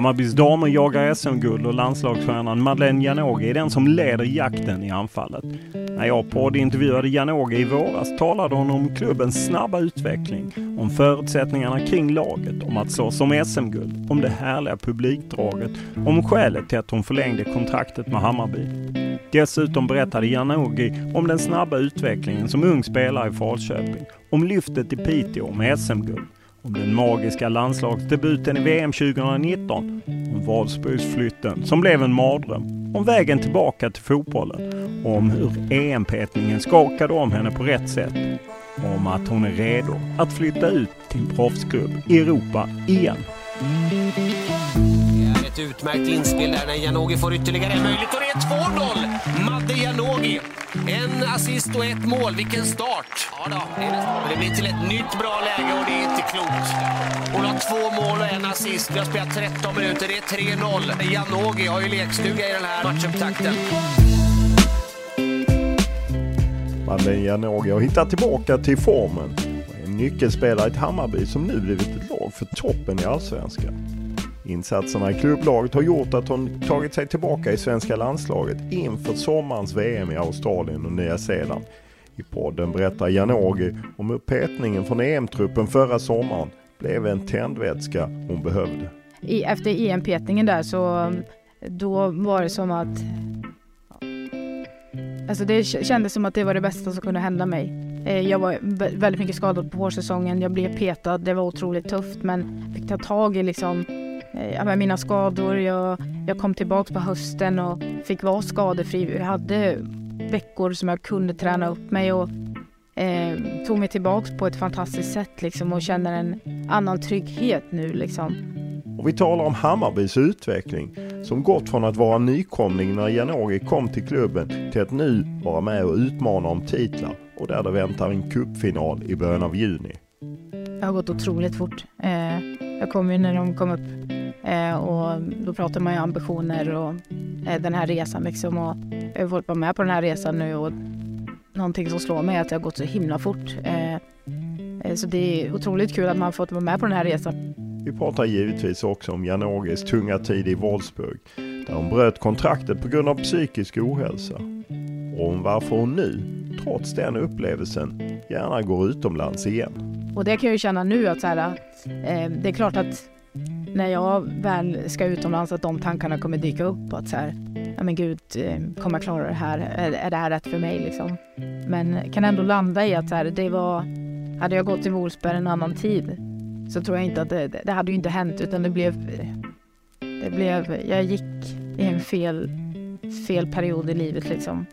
Hammarbys damer jagar SM-guld och landslagsstjärnan Madeleine Janogy är den som leder jakten i anfallet. När jag poddintervjuade Janogy i våras talade hon om klubbens snabba utveckling, om förutsättningarna kring laget, om att slåss om SM-guld, om det härliga publikdraget, om skälet till att hon förlängde kontraktet med Hammarby. Dessutom berättade Janogy om den snabba utvecklingen som ung spelare i Falköping, om lyftet i Piteå med SM-guld, om den magiska landslagsdebuten i VM 2019, om Valsburgsflytten som blev en mardröm, om vägen tillbaka till fotbollen om hur EM-petningen skakade om henne på rätt sätt. Och om att hon är redo att flytta ut till en proffsklubb i Europa igen. Ett utmärkt inspel där när Janogy får ytterligare en möjlighet och det är 2-0! Madde Janogy. En assist och ett mål. Vilken start! Ja då, det, blir till ett nytt bra läge och det är inte klokt. Hon har två mål och en assist. Vi har spelat 13 minuter. Det är 3-0. Janogy har ju lekstuga i den här matchupptakten. Madeleine Janogy har hittat tillbaka till formen en nyckelspelare i ett Hammarby som nu blivit ett lag för toppen i Allsvenskan. Insatserna i klubblaget har gjort att hon tagit sig tillbaka i svenska landslaget inför sommarens VM i Australien och Nya Zeeland. I podden berättar Janogy om hur petningen från EM-truppen förra sommaren blev en tändvätska hon behövde. I, efter EM-petningen där så då var det som att Alltså det kändes som att det var det bästa som kunde hända mig. Eh, jag var väldigt mycket skadad på vårsäsongen. Jag blev petad. Det var otroligt tufft men fick ta tag i liksom eh, mina skador. Jag, jag kom tillbaka på hösten och fick vara skadefri. Jag hade veckor som jag kunde träna upp mig och eh, tog mig tillbaka på ett fantastiskt sätt liksom och känner en annan trygghet nu liksom. Och vi talar om Hammarbys utveckling som gått från att vara nykomling när Janogy kom till klubben till att nu vara med och utmana om titlar och där det väntar en cupfinal i början av juni. Det har gått otroligt fort. Eh, jag kom ju när de kom upp och då pratar man ju ambitioner och eh, den här resan liksom och jag har fått vara med på den här resan nu och någonting som slår mig är att det har gått så himla fort. Så det är otroligt kul att man fått vara med på den här resan. Vi pratar givetvis också om Janogis tunga tid i Wolfsburg där hon bröt kontraktet på grund av psykisk ohälsa. Och om varför hon nu, trots den upplevelsen, gärna går utomlands igen. Och det kan jag ju känna nu att så här, eh, det är klart att när jag väl ska utomlands att de tankarna kommer dyka upp. Att så här, ja men gud, eh, kommer jag klara det här? Är, är det här rätt för mig liksom? Men kan ändå landa i att så här, det var, hade jag gått till Wolfsburg en annan tid så tror jag inte att det, det hade ju inte hänt utan det blev, det blev, jag gick i en fel, fel period i livet liksom.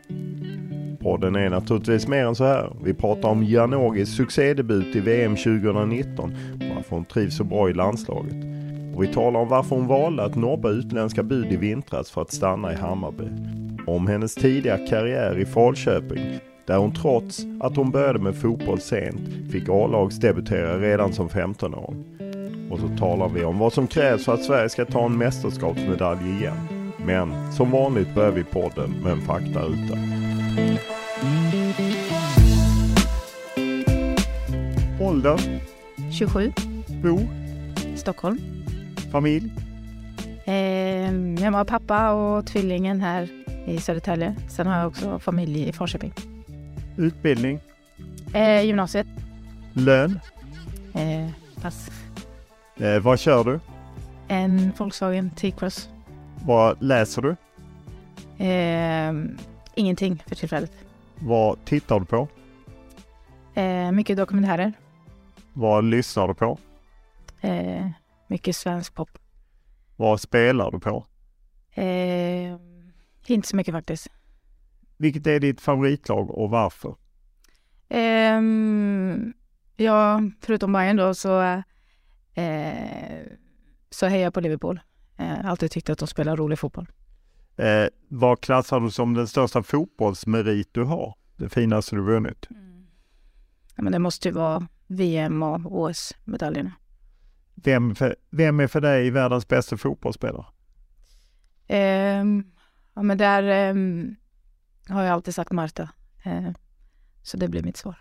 Podden är naturligtvis mer än så här. Vi pratar om Janogis succédebut i VM 2019 varför hon trivs så bra i landslaget. Och vi talar om varför hon valde att nobba utländska bud i vintras för att stanna i Hammarby. Om hennes tidiga karriär i Falköping där hon trots att hon började med fotboll sent fick A-lagsdebutera redan som 15-åring. Och så talar vi om vad som krävs för att Sverige ska ta en mästerskapsmedalj igen. Men som vanligt börjar vi podden med en faktaruta. Ålder, 27, bo, Stockholm. Familj, Eh, jag har pappa och tvillingen här i Södertälje. Sen har jag också familj i Falköping. utbildning, Eh, gymnasiet. lön. Eh, pass. Eh, vad kör du? En Volkswagen T-Cross. Vad läser du? Eh, ingenting för tillfället. Vad tittar du på? Eh, mycket dokumentärer. Vad lyssnar du på? Eh, mycket svensk pop. Vad spelar du på? Eh, inte så mycket faktiskt. Vilket är ditt favoritlag och varför? Ehm, ja, förutom Bayern då så, eh, så hejar jag på Liverpool. Eh, alltid tyckt att de spelar rolig fotboll. Eh, vad klassar du som den största fotbollsmerit du har? Det finaste du vunnit? Ja, men det måste ju vara VM och OS-medaljerna. Vem, för, vem är för dig världens bästa fotbollsspelare? Ehm, ja, men där ehm, har jag alltid sagt Marta. Eh, så det blir mitt svar.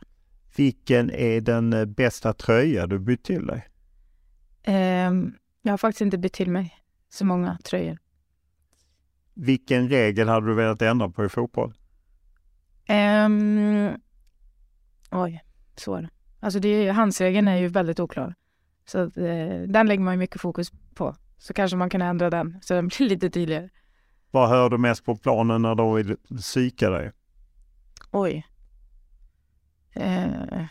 Vilken är den eh, bästa tröja du bytt till dig? Ehm, jag har faktiskt inte bytt till mig så många tröjor. Vilken regel hade du velat ändra på i fotboll? Um, oj, svår. Alltså det handsregeln är ju väldigt oklar. Så att, eh, den lägger man ju mycket fokus på. Så kanske man kan ändra den så den blir lite tydligare. Vad hör du mest på planen när de vill psyka dig? Oj. Eh,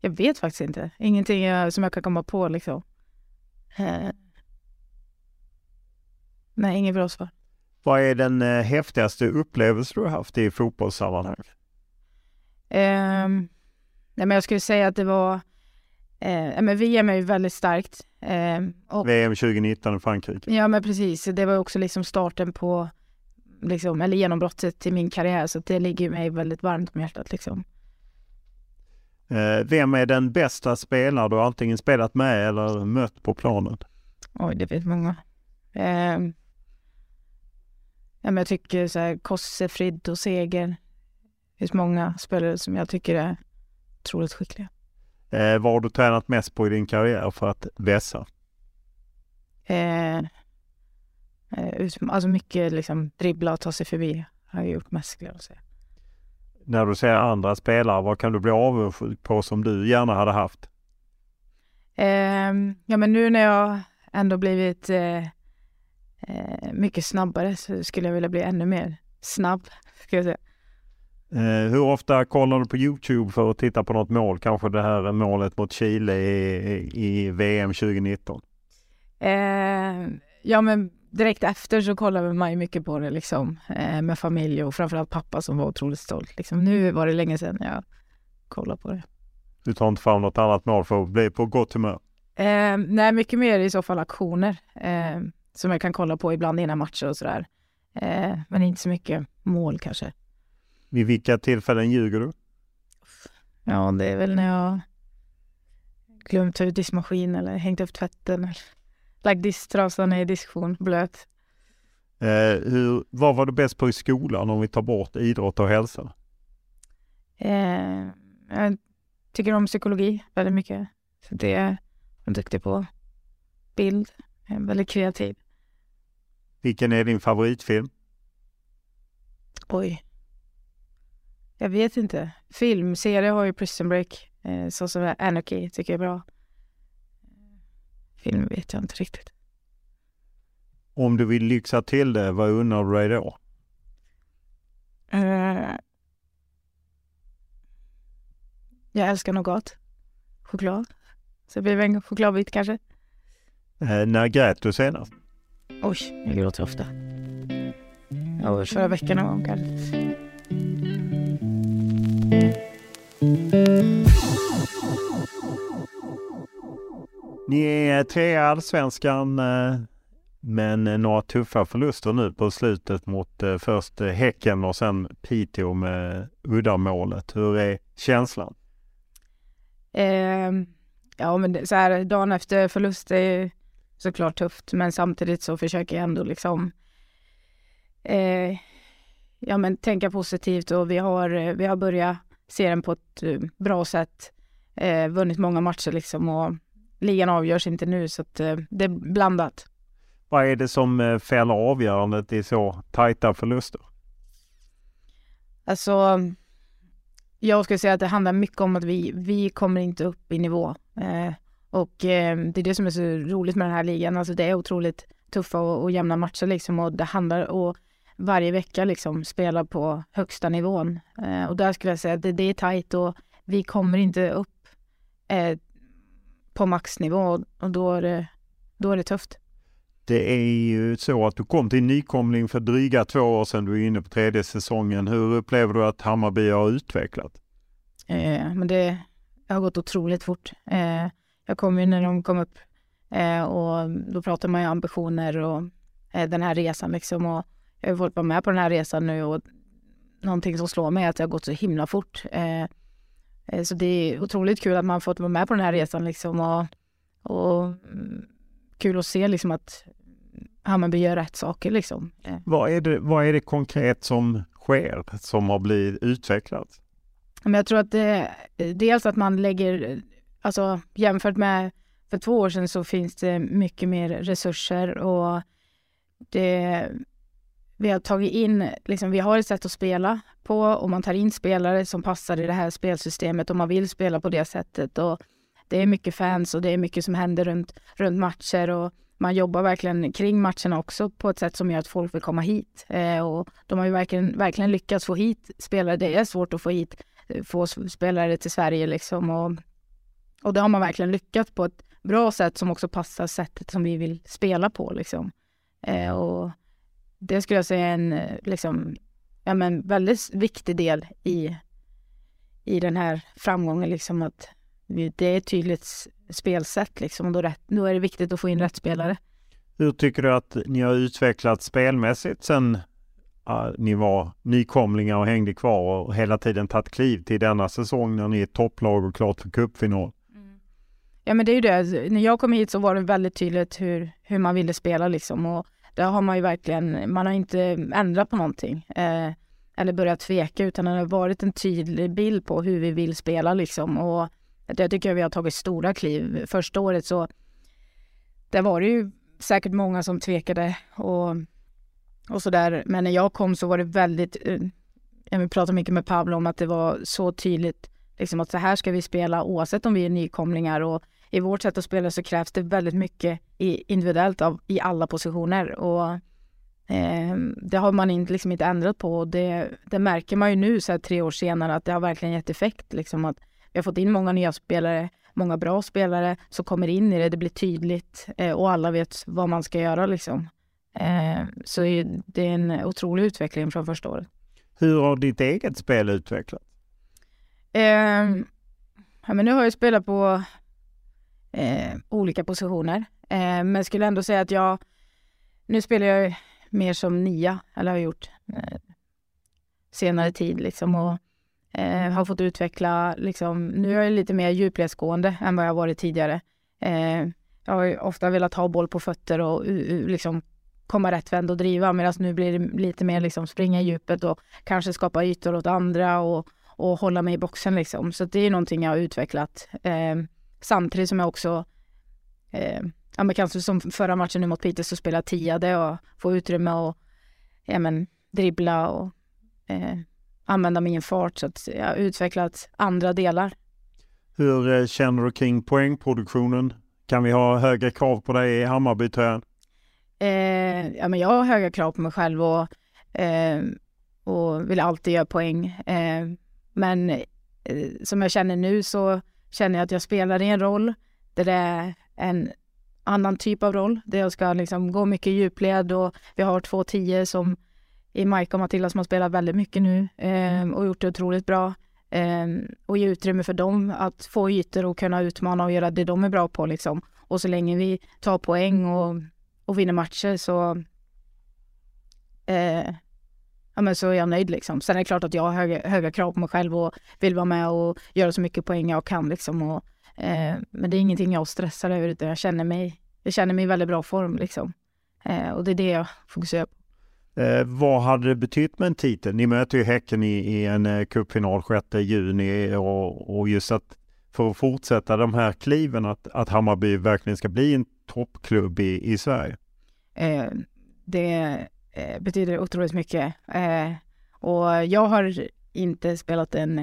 jag vet faktiskt inte. Ingenting jag, som jag kan komma på liksom. Eh, nej, inget bra svar. Vad är den eh, häftigaste upplevelse du har haft i fotbollssammanhang? Ehm, nej, men jag skulle säga att det var... Eh, men VM är ju väldigt starkt. Ehm, och, VM 2019 i Frankrike. ja, men precis. Det var också liksom starten på, liksom, eller genombrottet till min karriär. Så det ligger mig väldigt varmt om hjärtat. Liksom. Eh, vem är den bästa spelare du antingen spelat med eller mött på planen? Oj, det finns många. Ehm, ja, men jag tycker så här, Kosse, Fridd och Seger. Det finns många spelare som jag tycker är otroligt skickliga. Eh, vad har du tränat mest på i din karriär för att vässa? Eh, eh, alltså mycket liksom dribbla och ta sig förbi har jag gjort mest skulle jag säga. När du ser andra spelare, vad kan du bli avundsjuk på som du gärna hade haft? Ehm, ja men nu när jag ändå blivit eh, eh, mycket snabbare så skulle jag vilja bli ännu mer snabb. Ska jag säga. Eh, hur ofta kollar du på Youtube för att titta på något mål? Kanske det här målet mot Chile i, i VM 2019? Eh, ja men direkt efter så kollade man ju mycket på det liksom eh, med familj och framförallt pappa som var otroligt stolt. Liksom. Nu var det länge sedan jag kollade på det. Du tar inte fram något annat mål för att bli på gott humör? Eh, nej, mycket mer i så fall aktioner eh, som jag kan kolla på ibland innan matcher och sådär. Eh, men inte så mycket mål kanske. Vid vilka tillfällen ljuger du? Ja, det är väl när jag glömt ta ut diskmaskin eller hängt upp tvätten. Eller lagt disktrasan i disktion, blöt. Eh, hur, vad var du bäst på i skolan om vi tar bort idrott och hälsa? Eh, jag tycker om psykologi väldigt mycket. Så det är jag duktig på. Bild, jag är väldigt kreativ. Vilken är din favoritfilm? Oj. Jag vet inte. Film, serie har ju Prison Break. Eh, så som är Anarchy tycker jag är bra. Film vet jag inte riktigt. Om du vill lyxa till det, vad unnar du dig då? Eh, jag älskar nougat. Choklad. Så det blir väl en chokladbit kanske. Eh, när grät du senast? Oj, jag gråter ofta. Ja, förra veckan någon gång kanske. Ni är trea i allsvenskan eh, men eh, några tuffa förluster nu på slutet mot eh, först Häcken och sen Piteå med uddamålet. Hur är känslan? Eh, ja, men så här, dagen efter förlust är såklart tufft, men samtidigt så försöker jag ändå liksom eh, ja, men tänka positivt och vi har, vi har börjat se den på ett eh, bra sätt. Eh, vunnit många matcher liksom och ligan avgörs inte nu så att eh, det är blandat. Vad är det som eh, fäller avgörandet i så tajta förluster? Alltså, jag skulle säga att det handlar mycket om att vi, vi kommer inte upp i nivå. Eh, och eh, det är det som är så roligt med den här ligan. Alltså det är otroligt tuffa och, och jämna matcher liksom och det handlar om varje vecka liksom spela på högsta nivån. Eh, och där skulle jag säga att det, det är tajt och vi kommer inte upp eh, på maxnivå och då är, det, då är det tufft. Det är ju så att du kom till nykomling för dryga två år sedan. Du är inne på tredje säsongen. Hur upplever du att Hammarby har utvecklat? Eh, men det har gått otroligt fort. Eh, jag kom ju när de kom upp eh, och då pratar man ju ambitioner och eh, den här resan liksom. Och jag har fått vara med på den här resan nu och någonting som slår mig är att det har gått så himla fort. Eh, eh, så det är otroligt kul att man fått vara med på den här resan liksom och, och mm, kul att se liksom att Hammarby gör rätt saker liksom. Eh. Vad är det, vad är det konkret som sker som har blivit utvecklat? Men jag tror att det dels att man lägger, alltså jämfört med för två år sedan så finns det mycket mer resurser och det, vi har tagit in, liksom, vi har ett sätt att spela på och man tar in spelare som passar i det här spelsystemet och man vill spela på det sättet. Och det är mycket fans och det är mycket som händer runt, runt matcher och man jobbar verkligen kring matcherna också på ett sätt som gör att folk vill komma hit. Eh, och de har ju verkligen, verkligen lyckats få hit spelare. Det är svårt att få hit eh, få spelare till Sverige liksom och, och det har man verkligen lyckats på ett bra sätt som också passar sättet som vi vill spela på liksom. Eh, och det skulle jag säga är en liksom, ja, men väldigt viktig del i, i den här framgången. Liksom att det är ett tydligt spelsätt liksom, och då, rätt, då är det viktigt att få in rätt spelare. Hur tycker du att ni har utvecklat spelmässigt sen uh, ni var nykomlingar och hängde kvar och hela tiden tagit kliv till denna säsong när ni är topplag och klart för cupfinal? Mm. Ja men det är ju det. När jag kom hit så var det väldigt tydligt hur, hur man ville spela liksom. Och där har man ju verkligen, man har inte ändrat på någonting. Eh, eller börjat tveka utan det har varit en tydlig bild på hur vi vill spela liksom. Och det tycker jag vi har tagit stora kliv. Första året så där var det ju säkert många som tvekade och, och sådär. Men när jag kom så var det väldigt, eh, jag vill pratade mycket med Pablo om att det var så tydligt liksom att så här ska vi spela oavsett om vi är nykomlingar och i vårt sätt att spela så krävs det väldigt mycket individuellt av, i alla positioner. Och eh, det har man inte, liksom inte ändrat på. Och det, det märker man ju nu så här, tre år senare att det har verkligen gett effekt. Liksom, att vi har fått in många nya spelare, många bra spelare som kommer in i det. Det blir tydligt eh, och alla vet vad man ska göra. Liksom. Eh, så det är en otrolig utveckling från första året. Hur har ditt eget spel utvecklats? Eh, ja, men nu har jag spelat på eh, olika positioner. Eh, men skulle ändå säga att jag, nu spelar jag mer som nia, eller har gjort eh, senare tid liksom och eh, har fått utveckla, liksom, nu är jag lite mer djupledsgående än vad jag varit tidigare. Eh, jag har ofta velat ha boll på fötter och liksom komma rättvänd och driva medan nu blir det lite mer liksom springa i djupet och kanske skapa ytor åt andra och, och hålla mig i boxen liksom. Så det är någonting jag har utvecklat. Eh, Samtidigt som jag också, eh, ja men kanske som förra matchen nu mot Peter så spelade tiade och få utrymme och ja men dribbla och eh, använda min fart så att jag har utvecklat andra delar. Hur eh, känner du kring poängproduktionen? Kan vi ha högre krav på dig i Hammarbytröjan? Eh, ja, men jag har höga krav på mig själv och, eh, och vill alltid göra poäng. Eh, men eh, som jag känner nu så känner jag att jag spelar i en roll där det är en annan typ av roll, där jag ska liksom gå mycket djupled och vi har två tio som i Majka och Matilda som har spelat väldigt mycket nu eh, och gjort det otroligt bra. Eh, och ge utrymme för dem att få ytor och kunna utmana och göra det de är bra på liksom. och så länge vi tar poäng och, och vinner matcher så eh, ja, men så är jag nöjd liksom. Sen är det klart att jag har höga, höga krav på mig själv och vill vara med och göra så mycket poäng jag kan liksom. Och, eh, men det är ingenting jag stressar över utan jag känner mig, jag känner mig i väldigt bra form liksom. Eh, och det är det jag fokuserar på. Eh, vad hade det betytt med en titel? Ni möter ju Häcken i, i en eh, cupfinal 6 juni och, och just att för att fortsätta de här kliven att, att Hammarby verkligen ska bli en toppklubb i, i Sverige? Eh, det eh, betyder otroligt mycket. Eh, och jag har inte spelat en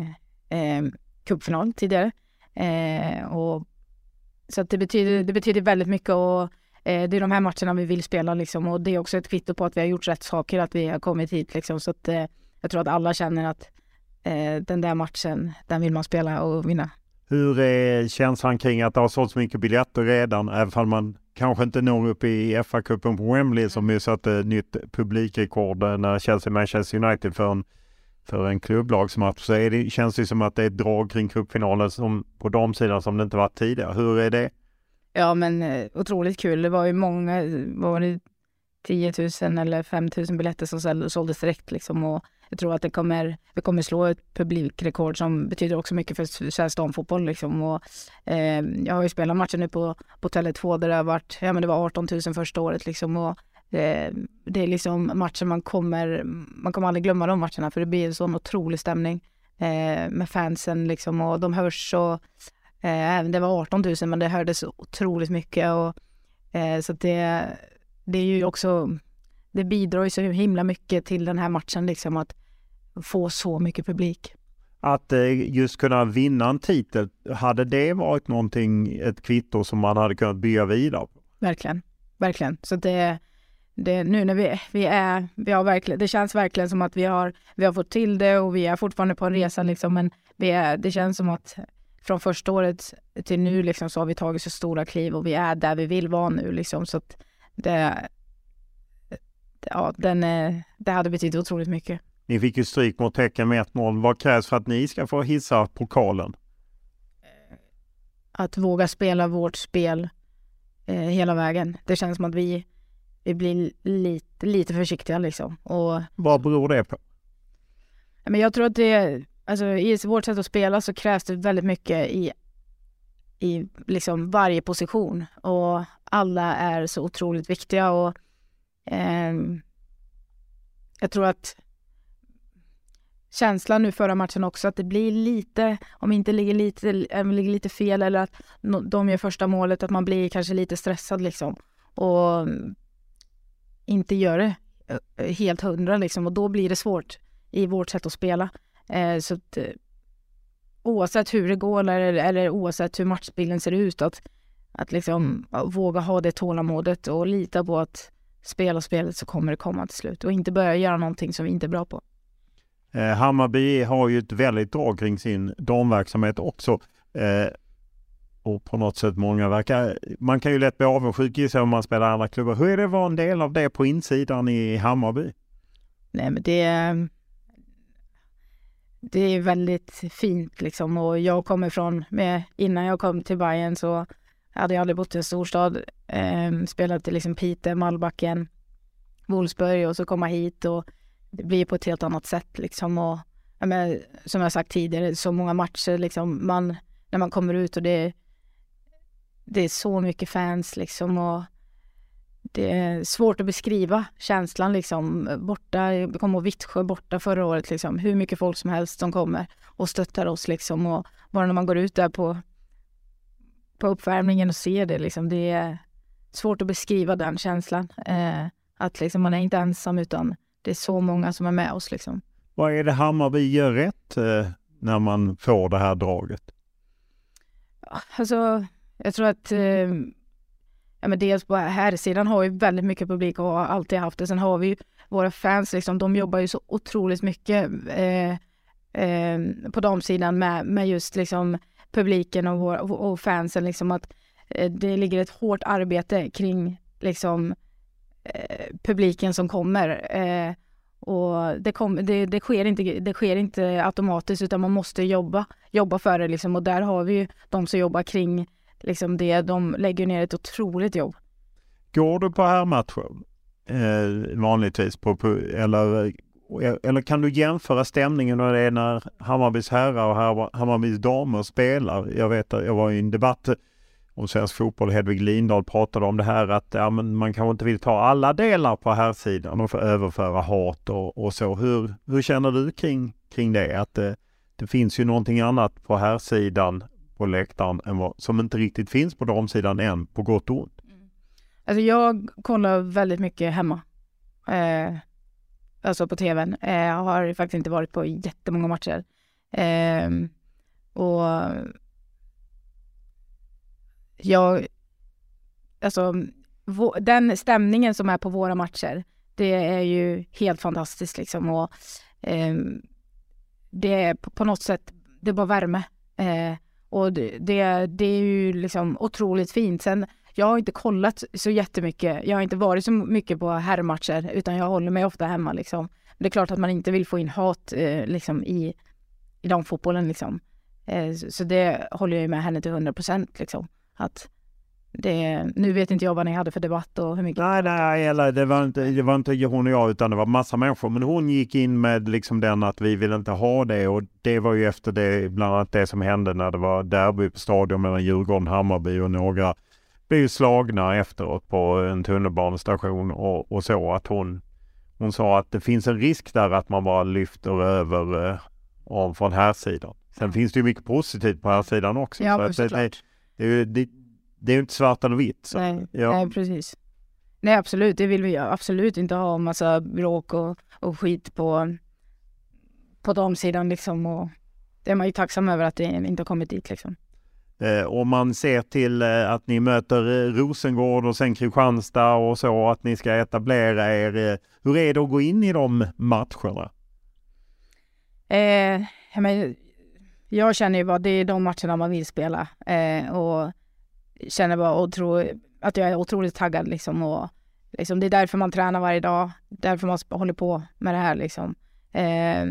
eh, cupfinal tidigare. Eh, och, så det, betyder, det betyder väldigt mycket och eh, det är de här matcherna vi vill spela liksom. Och det är också ett kvitto på att vi har gjort rätt saker, att vi har kommit hit liksom. Så att eh, jag tror att alla känner att eh, den där matchen, den vill man spela och vinna. Hur är känslan kring att det har sålts mycket biljetter redan, även om man kanske inte når upp i FA-cupen på Wembley som ju satte nytt publikrekord eh, när Chelsea-Manchester United för en, för en klubblagsmatch så är det, känns det som att det är ett drag kring cupfinalen som, på damsidan som det inte varit tidigare. Hur är det? Ja men eh, otroligt kul. Det var ju många, var det, 10 000 eller 5 000 biljetter som såldes direkt liksom och jag tror att det kommer, vi kommer slå ett publikrekord som betyder också mycket för svensk damfotboll. Liksom. Och, eh, jag har ju spelat matcher nu på, på Tele2 där det har varit, ja men det var 18 000 första året liksom. Och, eh, det är liksom matcher man kommer, man kommer aldrig glömma de matcherna för det blir en sån otrolig stämning eh, med fansen liksom och de hörs och eh, det var 18 000 men det hördes otroligt mycket och eh, så det, det är ju också det bidrar ju så himla mycket till den här matchen, liksom att få så mycket publik. Att eh, just kunna vinna en titel, hade det varit någonting, ett kvitto som man hade kunnat bygga vidare på? Verkligen, verkligen. Så det, det nu när vi, vi är, vi har verkligen, det känns verkligen som att vi har, vi har fått till det och vi är fortfarande på en resa liksom, men vi är, det känns som att från första året till nu liksom så har vi tagit så stora kliv och vi är där vi vill vara nu liksom så att det, ja, den, eh, det hade betytt otroligt mycket. Ni fick ju stryk mot Häcken med 1-0. Vad krävs för att ni ska få hissa pokalen? Att våga spela vårt spel eh, hela vägen. Det känns som att vi, vi blir lite, lite försiktiga liksom. Och, Vad beror det på? Men jag tror att det, alltså i vårt sätt att spela så krävs det väldigt mycket i, i liksom varje position och alla är så otroligt viktiga och Eh, jag tror att känslan nu förra matchen också att det blir lite, om inte ligger lite, eh, ligger lite fel eller att de gör första målet, att man blir kanske lite stressad liksom. Och mm, inte gör det eh, helt hundra liksom och då blir det svårt i vårt sätt att spela. Eh, så att, eh, oavsett hur det går eller, eller oavsett hur matchbilden ser ut, att, att liksom våga ha det tålamodet och lita på att spela spelet så kommer det komma till slut och inte börja göra någonting som vi inte är bra på. Eh, Hammarby har ju ett väldigt drag kring sin damverksamhet också. Eh, och på något sätt många verkar... Man kan ju lätt bli avundsjuk gissar om man spelar andra klubbar. Hur är det att vara en del av det på insidan i Hammarby? Nej men det... Det är väldigt fint liksom och jag kommer från, med, innan jag kom till Bayern så jag hade aldrig bott i en storstad. Eh, spelade liksom Piteå, Malbacken, Wolfsburg och så komma hit och det blir på ett helt annat sätt liksom. Och, men, som jag sagt tidigare, så många matcher liksom. Man, när man kommer ut och det, det är så mycket fans liksom. Och det är svårt att beskriva känslan liksom. Borta, vi kom ihåg Vittsjö borta förra året liksom. Hur mycket folk som helst som kommer och stöttar oss liksom. Och bara när man går ut där på på uppvärmningen och ser det. Liksom. Det är svårt att beskriva den känslan. Eh, att liksom, man är inte ensam utan det är så många som är med oss. Liksom. Vad är det Hammarby gör rätt eh, när man får det här draget? Alltså, jag tror att eh, ja, men dels på här sidan har vi väldigt mycket publik och har alltid haft det. Sen har vi ju våra fans, liksom, de jobbar ju så otroligt mycket eh, eh, på damsidan med, med just liksom publiken och, vår, och fansen liksom att eh, det ligger ett hårt arbete kring liksom eh, publiken som kommer. Eh, och det, kom, det, det, sker inte, det sker inte automatiskt utan man måste jobba, jobba för det liksom. Och där har vi ju de som jobbar kring liksom det. De lägger ner ett otroligt jobb. Går du på herrmatcher eh, vanligtvis? På, på, eller, eller kan du jämföra stämningen när det är när Hammarbys herrar och Hammarbys damer spelar? Jag vet att jag var i en debatt om svensk fotboll. Hedvig Lindahl pratade om det här att ja, men man kanske inte vill ta alla delar på här sidan och få överföra hat och, och så. Hur, hur känner du kring, kring det? Att det, det finns ju någonting annat på här sidan på läktaren än vad, som inte riktigt finns på damsidan än, på gott och ont. Mm. Alltså jag kollar väldigt mycket hemma. Eh, alltså på tvn. Eh, jag har faktiskt inte varit på jättemånga matcher. Eh, och jag, alltså den stämningen som är på våra matcher, det är ju helt fantastiskt liksom och eh, det är på något sätt, det är bara värme. Eh, och det, det, det, är ju liksom otroligt fint. Sen, jag har inte kollat så jättemycket. Jag har inte varit så mycket på herrmatcher utan jag håller mig ofta hemma liksom. Det är klart att man inte vill få in hat eh, liksom i, i damfotbollen liksom. Eh, så det håller jag med henne till 100 procent liksom. Att det, nu vet inte jag vad ni hade för debatt och hur mycket... Nej, nej, eller det var inte, det var inte hon och jag utan det var massa människor. Men hon gick in med liksom den att vi vill inte ha det och det var ju efter det, bland annat det som hände när det var derby på stadion mellan Djurgården Hammarby och några blev slagna efteråt på en tunnelbanestation och, och så att hon, hon sa att det finns en risk där att man bara lyfter över eh, om från här sidan. Sen finns det ju mycket positivt på här sidan också. Ja, så att det, det, det, det är ju inte svart eller vitt. Så. Nej, ja. nej, precis. Nej, absolut. Det vill vi absolut inte ha. Massa bråk och, och skit på, på damsidan liksom. Och det är man ju tacksam över att det inte har kommit dit liksom. Eh, om man ser till eh, att ni möter eh, Rosengård och sen Kristianstad och så, att ni ska etablera er. Eh, hur är det att gå in i de matcherna? Eh, men, jag känner ju bara det är de matcherna man vill spela eh, och känner bara otro, att jag är otroligt taggad liksom och liksom, det är därför man tränar varje dag, därför man håller på med det här liksom. Eh,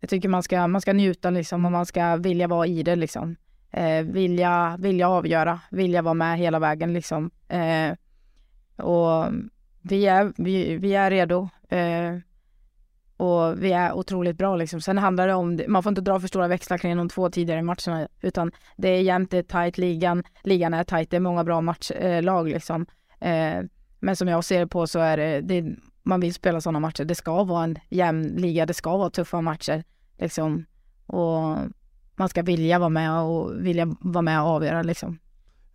jag tycker man ska, man ska njuta liksom och man ska vilja vara i det liksom. Eh, vilja, vilja avgöra, vilja vara med hela vägen liksom. Eh, och vi är, vi, vi är redo. Eh, och vi är otroligt bra liksom. Sen handlar det om, man får inte dra för stora växlar kring de två tidigare matcherna utan det är jämnt, det är tajt, ligan, ligan är tajt, det är många bra matchlag eh, liksom. Eh, men som jag ser på så är det, det, man vill spela sådana matcher. Det ska vara en jämn liga, det ska vara tuffa matcher liksom. Och man ska vilja vara med och vilja vara med och avgöra liksom.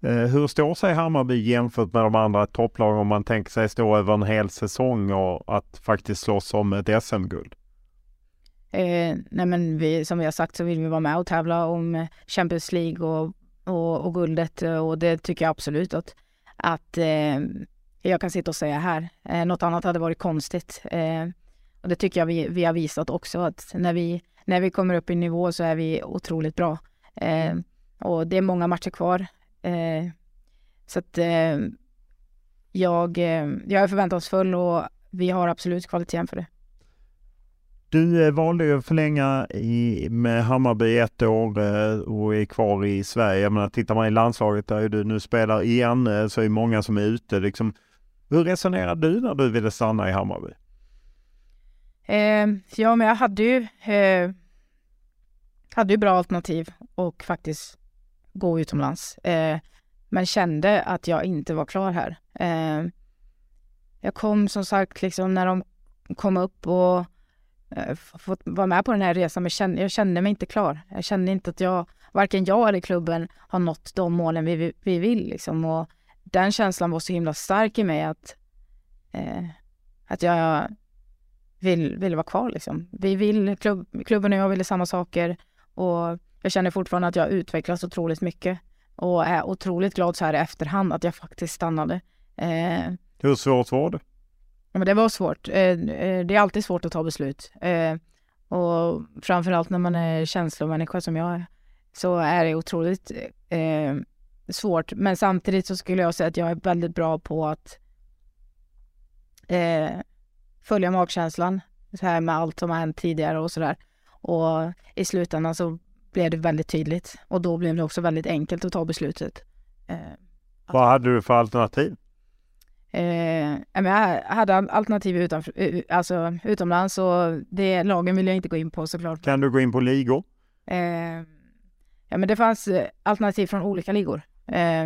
Eh, hur står sig Hammarby jämfört med de andra topplagen om man tänker sig stå över en hel säsong och att faktiskt slåss om ett SM-guld? Eh, nej men vi, som vi har sagt så vill vi vara med och tävla om Champions League och, och, och guldet och det tycker jag absolut att, att eh, jag kan sitta och säga här. Eh, något annat hade varit konstigt. Eh, och det tycker jag vi, vi har visat också att när vi, när vi kommer upp i nivå så är vi otroligt bra. Eh, och det är många matcher kvar. Eh, så att eh, jag, eh, jag är förväntansfull och vi har absolut kvaliteten för det. Du eh, valde ju att förlänga i, med Hammarby ett år eh, och är kvar i Sverige. Jag menar, tittar man i landslaget där du nu spelar igen så är det många som är ute. Liksom, hur resonerade du när du ville stanna i Hammarby? Eh, ja, men jag hade ju, eh, hade ju bra alternativ och faktiskt gå utomlands. Eh, men kände att jag inte var klar här. Eh, jag kom som sagt liksom när de kom upp och eh, fått vara med på den här resan, men kände, jag kände mig inte klar. Jag kände inte att jag, varken jag eller klubben har nått de målen vi, vi vill liksom. Och den känslan var så himla stark i mig att, eh, att jag vill, vill vara kvar liksom. Vi vill, klubb, klubben och jag ville samma saker och jag känner fortfarande att jag har utvecklats otroligt mycket och är otroligt glad så här i efterhand att jag faktiskt stannade. Eh, Hur svårt var det? Ja, men det var svårt. Eh, eh, det är alltid svårt att ta beslut. Eh, och framförallt när man är känslomänniska som jag är så är det otroligt eh, svårt. Men samtidigt så skulle jag säga att jag är väldigt bra på att eh, följa magkänslan så här med allt som har hänt tidigare och sådär. Och i slutändan så blev det väldigt tydligt och då blev det också väldigt enkelt att ta beslutet. Eh, Vad hade du för alternativ? Eh, jag hade alternativ utanför, alltså utomlands och det lagen vill jag inte gå in på såklart. Kan du gå in på ligor? Eh, ja men det fanns eh, alternativ från olika ligor. Eh,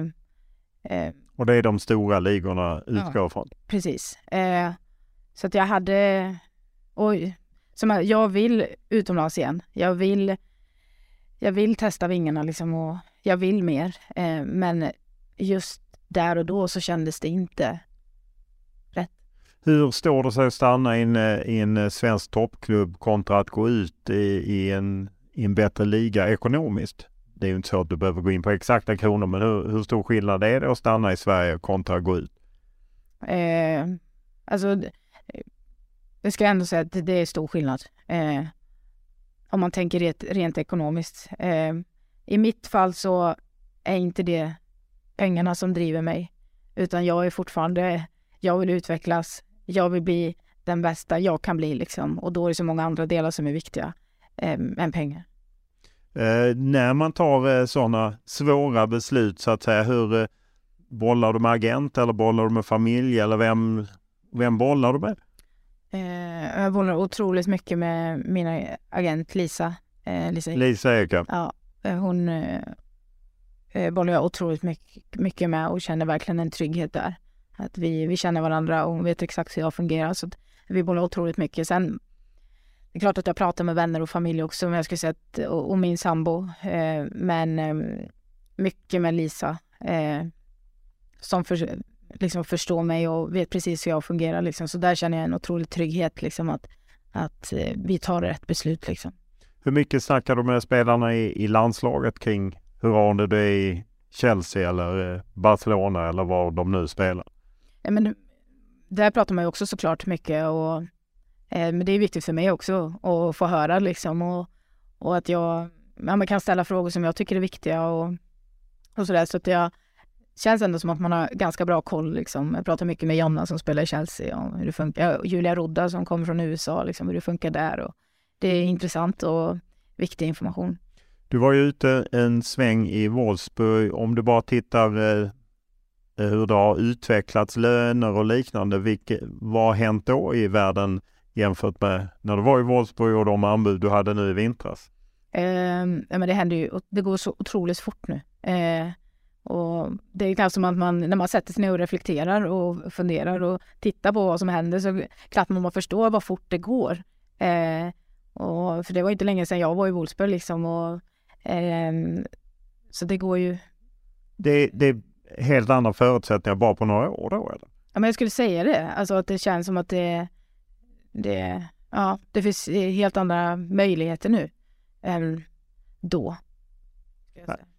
eh, och det är de stora ligorna utgår ja, från? Precis. Eh, så att jag hade, oj, som jag, jag vill utomlands igen. Jag vill, jag vill testa vingarna liksom och jag vill mer. men just där och då så kändes det inte hur står det sig att stanna i en, i en svensk toppklubb kontra att gå ut i, i, en, i en bättre liga ekonomiskt? Det är ju inte så att du behöver gå in på exakta kronor, men hur, hur stor skillnad är det att stanna i Sverige kontra att gå ut? Eh, alltså, jag ska ändå säga att det är stor skillnad. Eh, om man tänker rent, rent ekonomiskt. Eh, I mitt fall så är inte det pengarna som driver mig, utan jag är fortfarande, jag vill utvecklas, jag vill bli den bästa jag kan bli liksom. Och då är det så många andra delar som är viktiga eh, än pengar. Eh, när man tar eh, sådana svåra beslut så att säga, hur eh, bollar du med agent eller bollar du med familj eller vem, vem bollar du med? Eh, jag bollar otroligt mycket med min agent Lisa. Eh, Lisa, Lisa Eka. Ja, eh, hon eh, bollar jag otroligt mycket, mycket med och känner verkligen en trygghet där. Att vi, vi känner varandra och hon vet exakt hur jag fungerar. Så vi bollar otroligt mycket. Sen det är klart att jag pratar med vänner och familj också, men jag skulle säga att, och, och min sambo. Eh, men eh, mycket med Lisa. Eh, som för, liksom förstår mig och vet precis hur jag fungerar. Liksom. Så där känner jag en otrolig trygghet, liksom, att, att eh, vi tar rätt beslut. Liksom. Hur mycket snackar du med spelarna i, i landslaget kring hur har det är i Chelsea eller eh, Barcelona eller var de nu spelar? Ja, men, där pratar man ju också såklart mycket och eh, men det är viktigt för mig också att få höra liksom och, och att jag ja, man kan ställa frågor som jag tycker är viktiga och, och sådär. Så att jag känns ändå som att man har ganska bra koll liksom. Jag pratar mycket med Jonna som spelar i Chelsea om hur det funkar. Julia Rodda som kommer från USA, liksom, hur det funkar där. Och det är intressant och viktig information. Du var ju ute en sväng i Wolfsburg. Om du bara tittar eh, hur det har utvecklats löner och liknande. Vilke, vad har hänt då i världen jämfört med när du var i Wolfsburg och de anbud du hade nu i vintras? Eh, men det händer ju, det går så otroligt fort nu. Eh, och det är kanske som att man, när man sätter sig ner och reflekterar och funderar och tittar på vad som händer så klart man förstår vad fort det går. Eh, och, för det var inte länge sedan jag var i Wolfsburg liksom. Och, ehm, så det går ju... Det, det helt andra förutsättningar bara på några år då eller? Ja men jag skulle säga det, alltså att det känns som att det, det, ja, det finns helt andra möjligheter nu än då.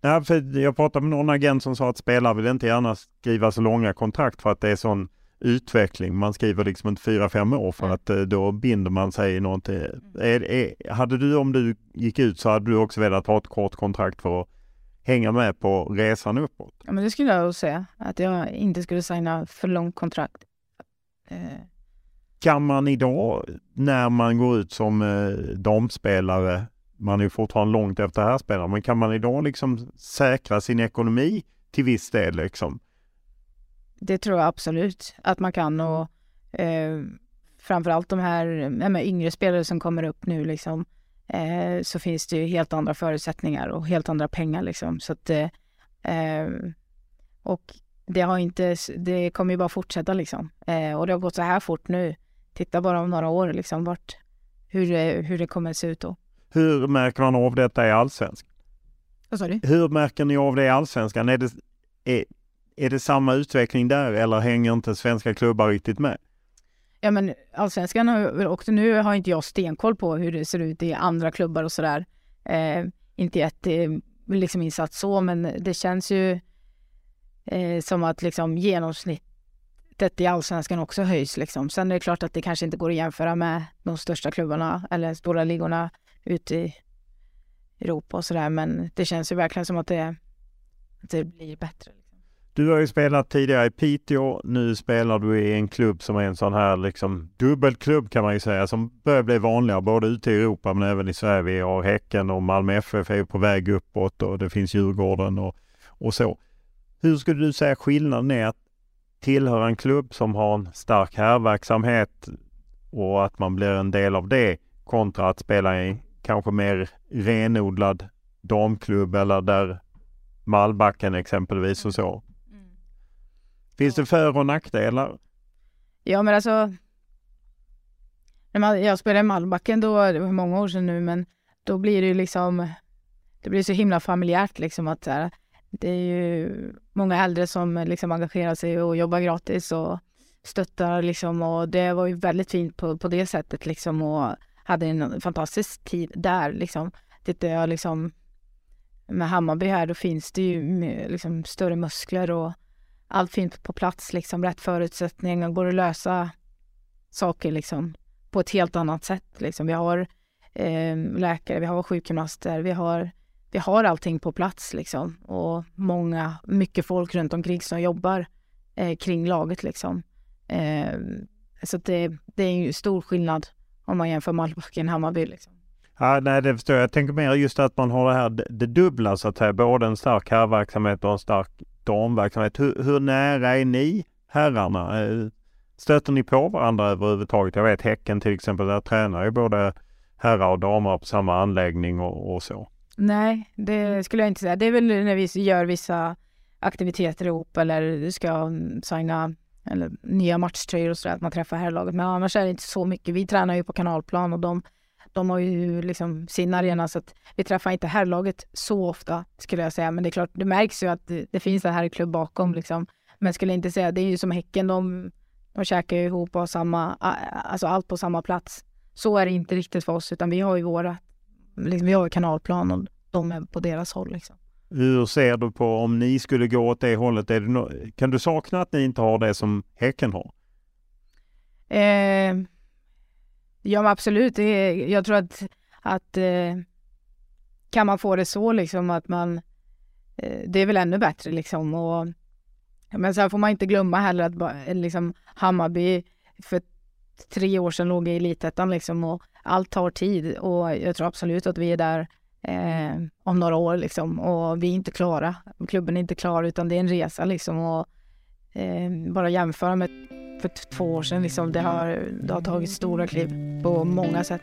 Ja, för jag pratade med någon agent som sa att spelare vill inte gärna skriva så långa kontrakt för att det är sån utveckling. Man skriver liksom inte fyra, fem år för att eh, då binder man sig i någonting. Mm. Är, är, hade du, om du gick ut så hade du också velat ha ett kort kontrakt för att hänga med på resan uppåt? Ja, men det skulle jag säga. Att jag inte skulle signa för långt kontrakt. Eh. Kan man idag, när man går ut som eh, damspelare, man är ju fortfarande långt efter herrspelare, men kan man idag liksom säkra sin ekonomi till viss del liksom? Det tror jag absolut att man kan och eh, framförallt de här äh, yngre spelare som kommer upp nu liksom eh, så finns det ju helt andra förutsättningar och helt andra pengar liksom. Så att, eh, eh och det har inte, det kommer ju bara fortsätta liksom. Eh, och det har gått så här fort nu. Titta bara om några år liksom vart, hur, det, hur det kommer att se ut då. Hur märker man av detta i allsvenskan? Vad sa du? Hur märker ni av det i allsvenskan? Är det, är, är det samma utveckling där eller hänger inte svenska klubbar riktigt med? Ja men allsvenskan har, och nu har inte jag stenkoll på hur det ser ut i andra klubbar och sådär. Eh, inte jätte liksom insatt så men det känns ju eh, som att liksom genomsnittet i allsvenskan också höjs liksom. Sen är det klart att det kanske inte går att jämföra med de största klubbarna eller stora ligorna ute i Europa och sådär men det känns ju verkligen som att det, att det blir bättre. Liksom. Du har ju spelat tidigare i Piteå. Nu spelar du i en klubb som är en sån här liksom dubbelklubb kan man ju säga som börjar bli vanligare både ute i Europa men även i Sverige. Vi har Häcken och Malmö FF är på väg uppåt och det finns Djurgården och, och så. Hur skulle du säga skillnaden är att tillhöra en klubb som har en stark herrverksamhet och att man blir en del av det kontra att spela i kanske mer renodlad damklubb eller där Malbacken exempelvis och så. Mm. Finns det för och nackdelar? Ja men alltså jag spelade i Malbacken då, det var många år sedan nu, men då blir det ju liksom, det blir så himla familjärt liksom att det är ju många äldre som liksom engagerar sig och jobbar gratis och stöttar liksom och det var ju väldigt fint på, på det sättet liksom och hade en fantastisk tid där liksom. Tittar jag liksom med Hammarby här då finns det ju liksom större muskler och allt finns på plats liksom, rätt förutsättningar, går att lösa saker liksom på ett helt annat sätt liksom. Vi har eh, läkare, vi har sjukgymnaster, vi har vi har allting på plats liksom och många, mycket folk runt omkring som jobbar eh, kring laget liksom. Eh, så det, det är ju stor skillnad om man jämför Malbacken Hammarby liksom. Ja, nej, det förstår jag. Jag tänker mer just att man har det här det dubbla så att säga. Både en stark herrverksamhet och en stark damverksamhet. Hur, hur nära är ni herrarna? Eh, stöter ni på varandra överhuvudtaget? Jag vet Häcken till exempel, där tränar ju både herrar och damer på samma anläggning och, och så. Nej, det skulle jag inte säga. Det är väl när vi gör vissa aktiviteter ihop eller ska signa eller nya matchtröjor och sådär, att man träffar herrlaget. Men annars är det inte så mycket. Vi tränar ju på kanalplan och de, de har ju liksom sin arena så att vi träffar inte herrlaget så ofta skulle jag säga. Men det är klart, det märks ju att det, det finns en herrklubb bakom liksom. Men skulle inte säga, det är ju som Häcken, de, de käkar ju ihop och har samma, alltså allt på samma plats. Så är det inte riktigt för oss, utan vi har ju våra liksom, vi har ju kanalplan och de är på deras håll. Liksom. Hur ser du på om ni skulle gå åt det hållet? Det no kan du sakna att ni inte har det som Häcken har? Eh, ja, absolut. Det, jag tror att, att eh, kan man få det så liksom att man... Eh, det är väl ännu bättre liksom. Och, men sen får man inte glömma heller att liksom, Hammarby för tre år sedan låg i elitettan liksom och allt tar tid och jag tror absolut att vi är där eh, om några år liksom och vi är inte klara. Klubben är inte klar utan det är en resa liksom och eh, bara jämföra med för två år sedan liksom. Det har, det har tagit stora kliv på många sätt.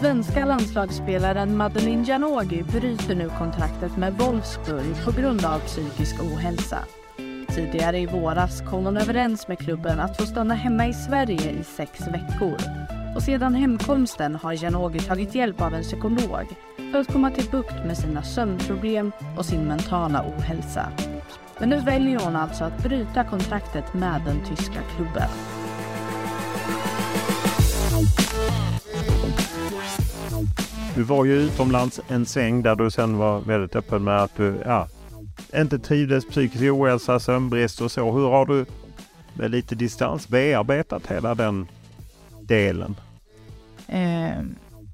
Svenska landslagsspelaren Madeline Janogy bryter nu kontraktet med Wolfsburg på grund av psykisk ohälsa. Tidigare i våras kom hon överens med klubben att få stanna hemma i Sverige i sex veckor. och sedan hemkomsten har Janogy tagit hjälp av en psykolog för att komma till bukt med sina sömnproblem och sin mentala ohälsa. Men nu väljer hon alltså att bryta kontraktet med den tyska klubben. Du var ju utomlands en sväng där du sen var väldigt öppen med att du ja, inte trivdes, psykisk ohälsa, sömnbrist och så. Hur har du med lite distans bearbetat hela den delen? Eh,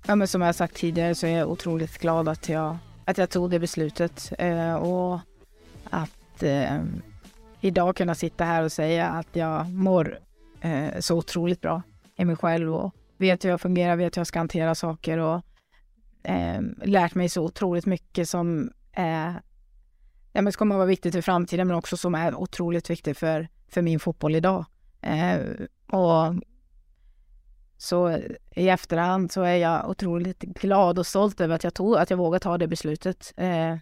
ja, men som jag sagt tidigare så är jag otroligt glad att jag, att jag tog det beslutet eh, och att eh, idag kunna sitta här och säga att jag mår eh, så otroligt bra i mig själv och vet hur jag fungerar, vet hur jag ska hantera saker och eh, lärt mig så otroligt mycket som eh, ja, men kommer att vara viktigt för framtiden men också som är otroligt viktigt för, för min fotboll idag. Eh, och så i efterhand så är jag otroligt glad och stolt över att jag tog, att jag vågade ta det beslutet. Eh,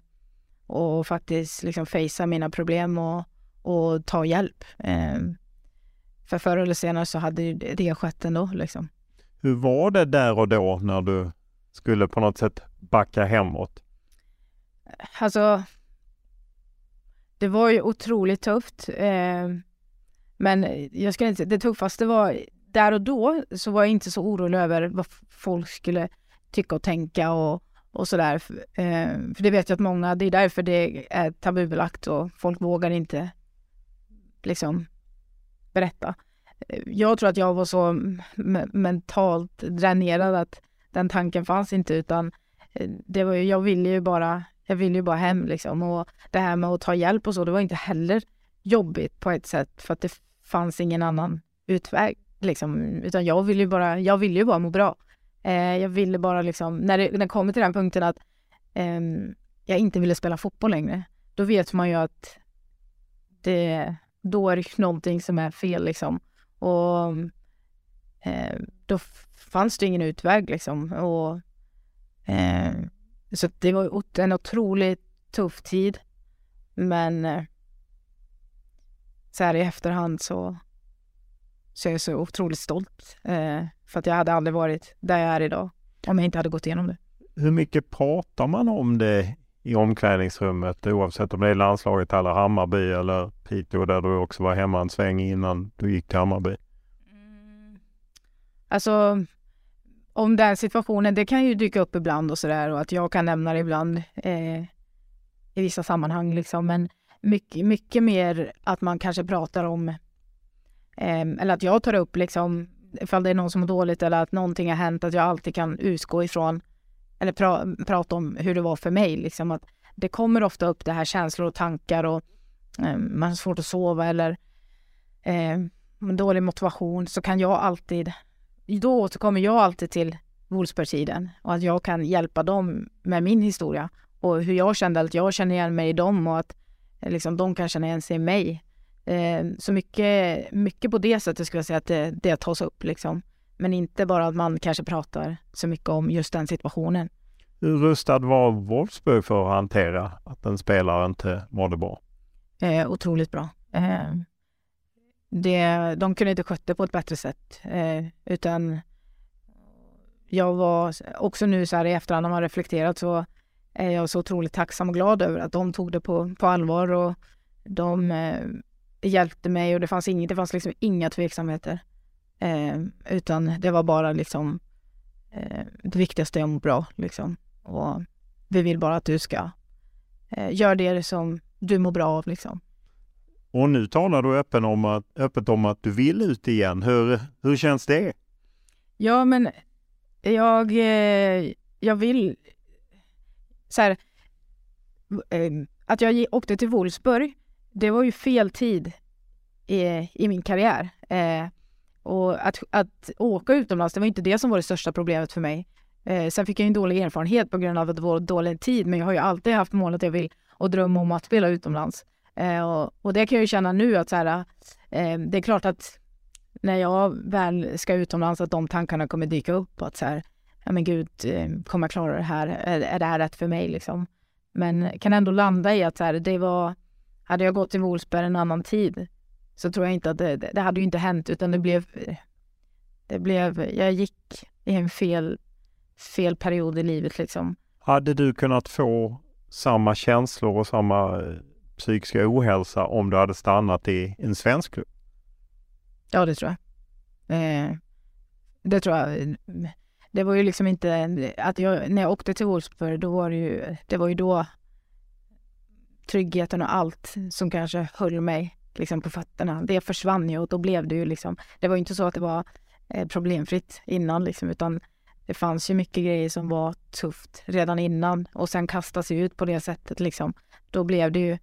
och faktiskt liksom fejsa mina problem och, och ta hjälp. Eh, för förr eller senare så hade det skett ändå liksom. Hur var det där och då när du skulle på något sätt backa hemåt? Alltså, det var ju otroligt tufft. Eh, men jag skulle inte det tuffaste var där och då så var jag inte så orolig över vad folk skulle tycka och tänka och, och sådär. Eh, för det vet jag att många, det är därför det är tabubelagt och folk vågar inte liksom berätta. Eh, jag tror att jag var så mentalt dränerad att den tanken fanns inte utan eh, det var ju, jag ville ju bara, jag ville ju bara hem liksom och det här med att ta hjälp och så, det var inte heller jobbigt på ett sätt för att det fanns ingen annan utväg liksom, utan jag ville ju bara, jag ville ju bara må bra. Eh, jag ville bara liksom, när det, när det kommer till den punkten att eh, jag inte ville spela fotboll längre, då vet man ju att det, då är det någonting som är fel liksom. Och eh, då fanns det ingen utväg liksom. Och, eh, så det var en otroligt tuff tid. Men eh, så här i efterhand så, så är jag så otroligt stolt. Eh, för att jag hade aldrig varit där jag är idag om jag inte hade gått igenom det. Hur mycket pratar man om det i omklädningsrummet oavsett om det är landslaget eller Hammarby eller Piteå där du också var hemma en sväng innan du gick till Hammarby? Mm. Alltså om den situationen, det kan ju dyka upp ibland och sådär och att jag kan nämna det ibland eh, i vissa sammanhang liksom. Men mycket, mycket mer att man kanske pratar om eh, eller att jag tar upp liksom ifall det är någon som mår dåligt eller att någonting har hänt, att jag alltid kan utgå ifrån eller pra, prata om hur det var för mig. Liksom att det kommer ofta upp det här känslor och tankar och eh, man har svårt att sova eller eh, dålig motivation så kan jag alltid då återkommer jag alltid till Wolfsburg-tiden och att jag kan hjälpa dem med min historia och hur jag kände att jag känner igen mig i dem och att liksom, de kan känna igen sig i mig. Eh, så mycket, mycket på det sättet skulle jag säga att det, det tas upp liksom. Men inte bara att man kanske pratar så mycket om just den situationen. Hur rustad var Wolfsburg för att hantera att en spelare inte mådde bra? Eh, otroligt bra. Eh, det, de kunde inte sköta det på ett bättre sätt. Eh, utan jag var också nu så här i efterhand när man reflekterat så är jag så otroligt tacksam och glad över att de tog det på, på allvar och de eh, hjälpte mig och det fanns, inget, det fanns liksom inga tveksamheter. Eh, utan det var bara liksom eh, det viktigaste är att må bra liksom. Och vi vill bara att du ska eh, göra det som du mår bra av liksom. Och nu talar du öppen om att, öppet om att du vill ut igen. Hur, hur känns det? Ja, men jag, eh, jag vill... Så här, eh, att jag åkte till Wolfsburg, det var ju fel tid i, i min karriär. Eh, och att, att åka utomlands, det var inte det som var det största problemet för mig. Eh, sen fick jag en dålig erfarenhet på grund av att det var dålig tid, men jag har ju alltid haft målet jag vill och dröm om att spela utomlands. Eh, och, och, det kan jag ju känna nu att så här, eh, det är klart att när jag väl ska utomlands att de tankarna kommer dyka upp. Att så här, ja men gud, eh, kommer jag klara det här? Är, är det här rätt för mig liksom? Men kan ändå landa i att så här, det var, hade jag gått till Wolfsberg en annan tid så tror jag inte att det, det hade ju inte hänt utan det blev det blev, jag gick i en fel, fel period i livet liksom. Hade du kunnat få samma känslor och samma eh, psykiska ohälsa om du hade stannat i en svensk klubb? Ja, det tror jag. Eh, det tror jag. Det var ju liksom inte att jag, när jag åkte till Wolfsburg, då var det ju, det var ju då tryggheten och allt som kanske höll mig liksom på fötterna. Det försvann ju och då blev det ju liksom, det var ju inte så att det var eh, problemfritt innan liksom, utan det fanns ju mycket grejer som var tufft redan innan och sen kastas ju ut på det sättet liksom. Då blev det ju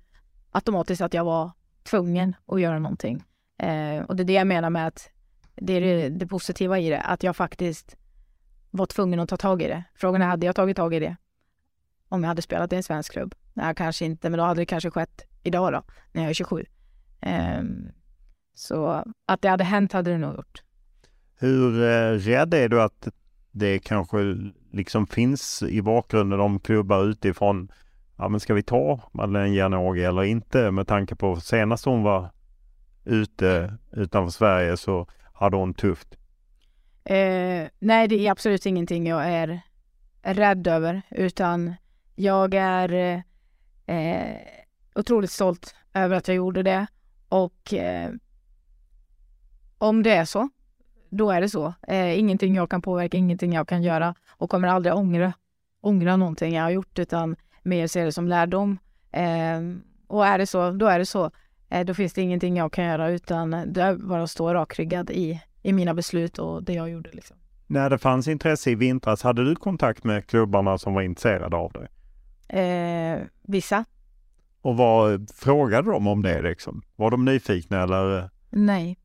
automatiskt att jag var tvungen att göra någonting. Eh, och det är det jag menar med att det är det, det, positiva i det, att jag faktiskt var tvungen att ta tag i det. Frågan är, hade jag tagit tag i det om jag hade spelat i en svensk klubb? Nej, kanske inte, men då hade det kanske skett idag då, när jag är 27. Eh, så att det hade hänt hade det nog gjort. Hur eh, rädd är du att det kanske liksom finns i bakgrunden om klubbar utifrån ja men ska vi ta Madeleine Janogy eller inte med tanke på senast hon var ute utanför Sverige så hade hon tufft. Eh, nej, det är absolut ingenting jag är rädd över utan jag är eh, otroligt stolt över att jag gjorde det och eh, om det är så, då är det så. Eh, ingenting jag kan påverka, ingenting jag kan göra och kommer aldrig ångra, ångra någonting jag har gjort utan mer se det som lärdom. Eh, och är det så, då är det så. Eh, då finns det ingenting jag kan göra utan det är bara att stå rakryggad i, i mina beslut och det jag gjorde. Liksom. När det fanns intresse i vintras, hade du kontakt med klubbarna som var intresserade av dig? Eh, vissa. Och vad frågade de om det liksom? Var de nyfikna eller? Nej.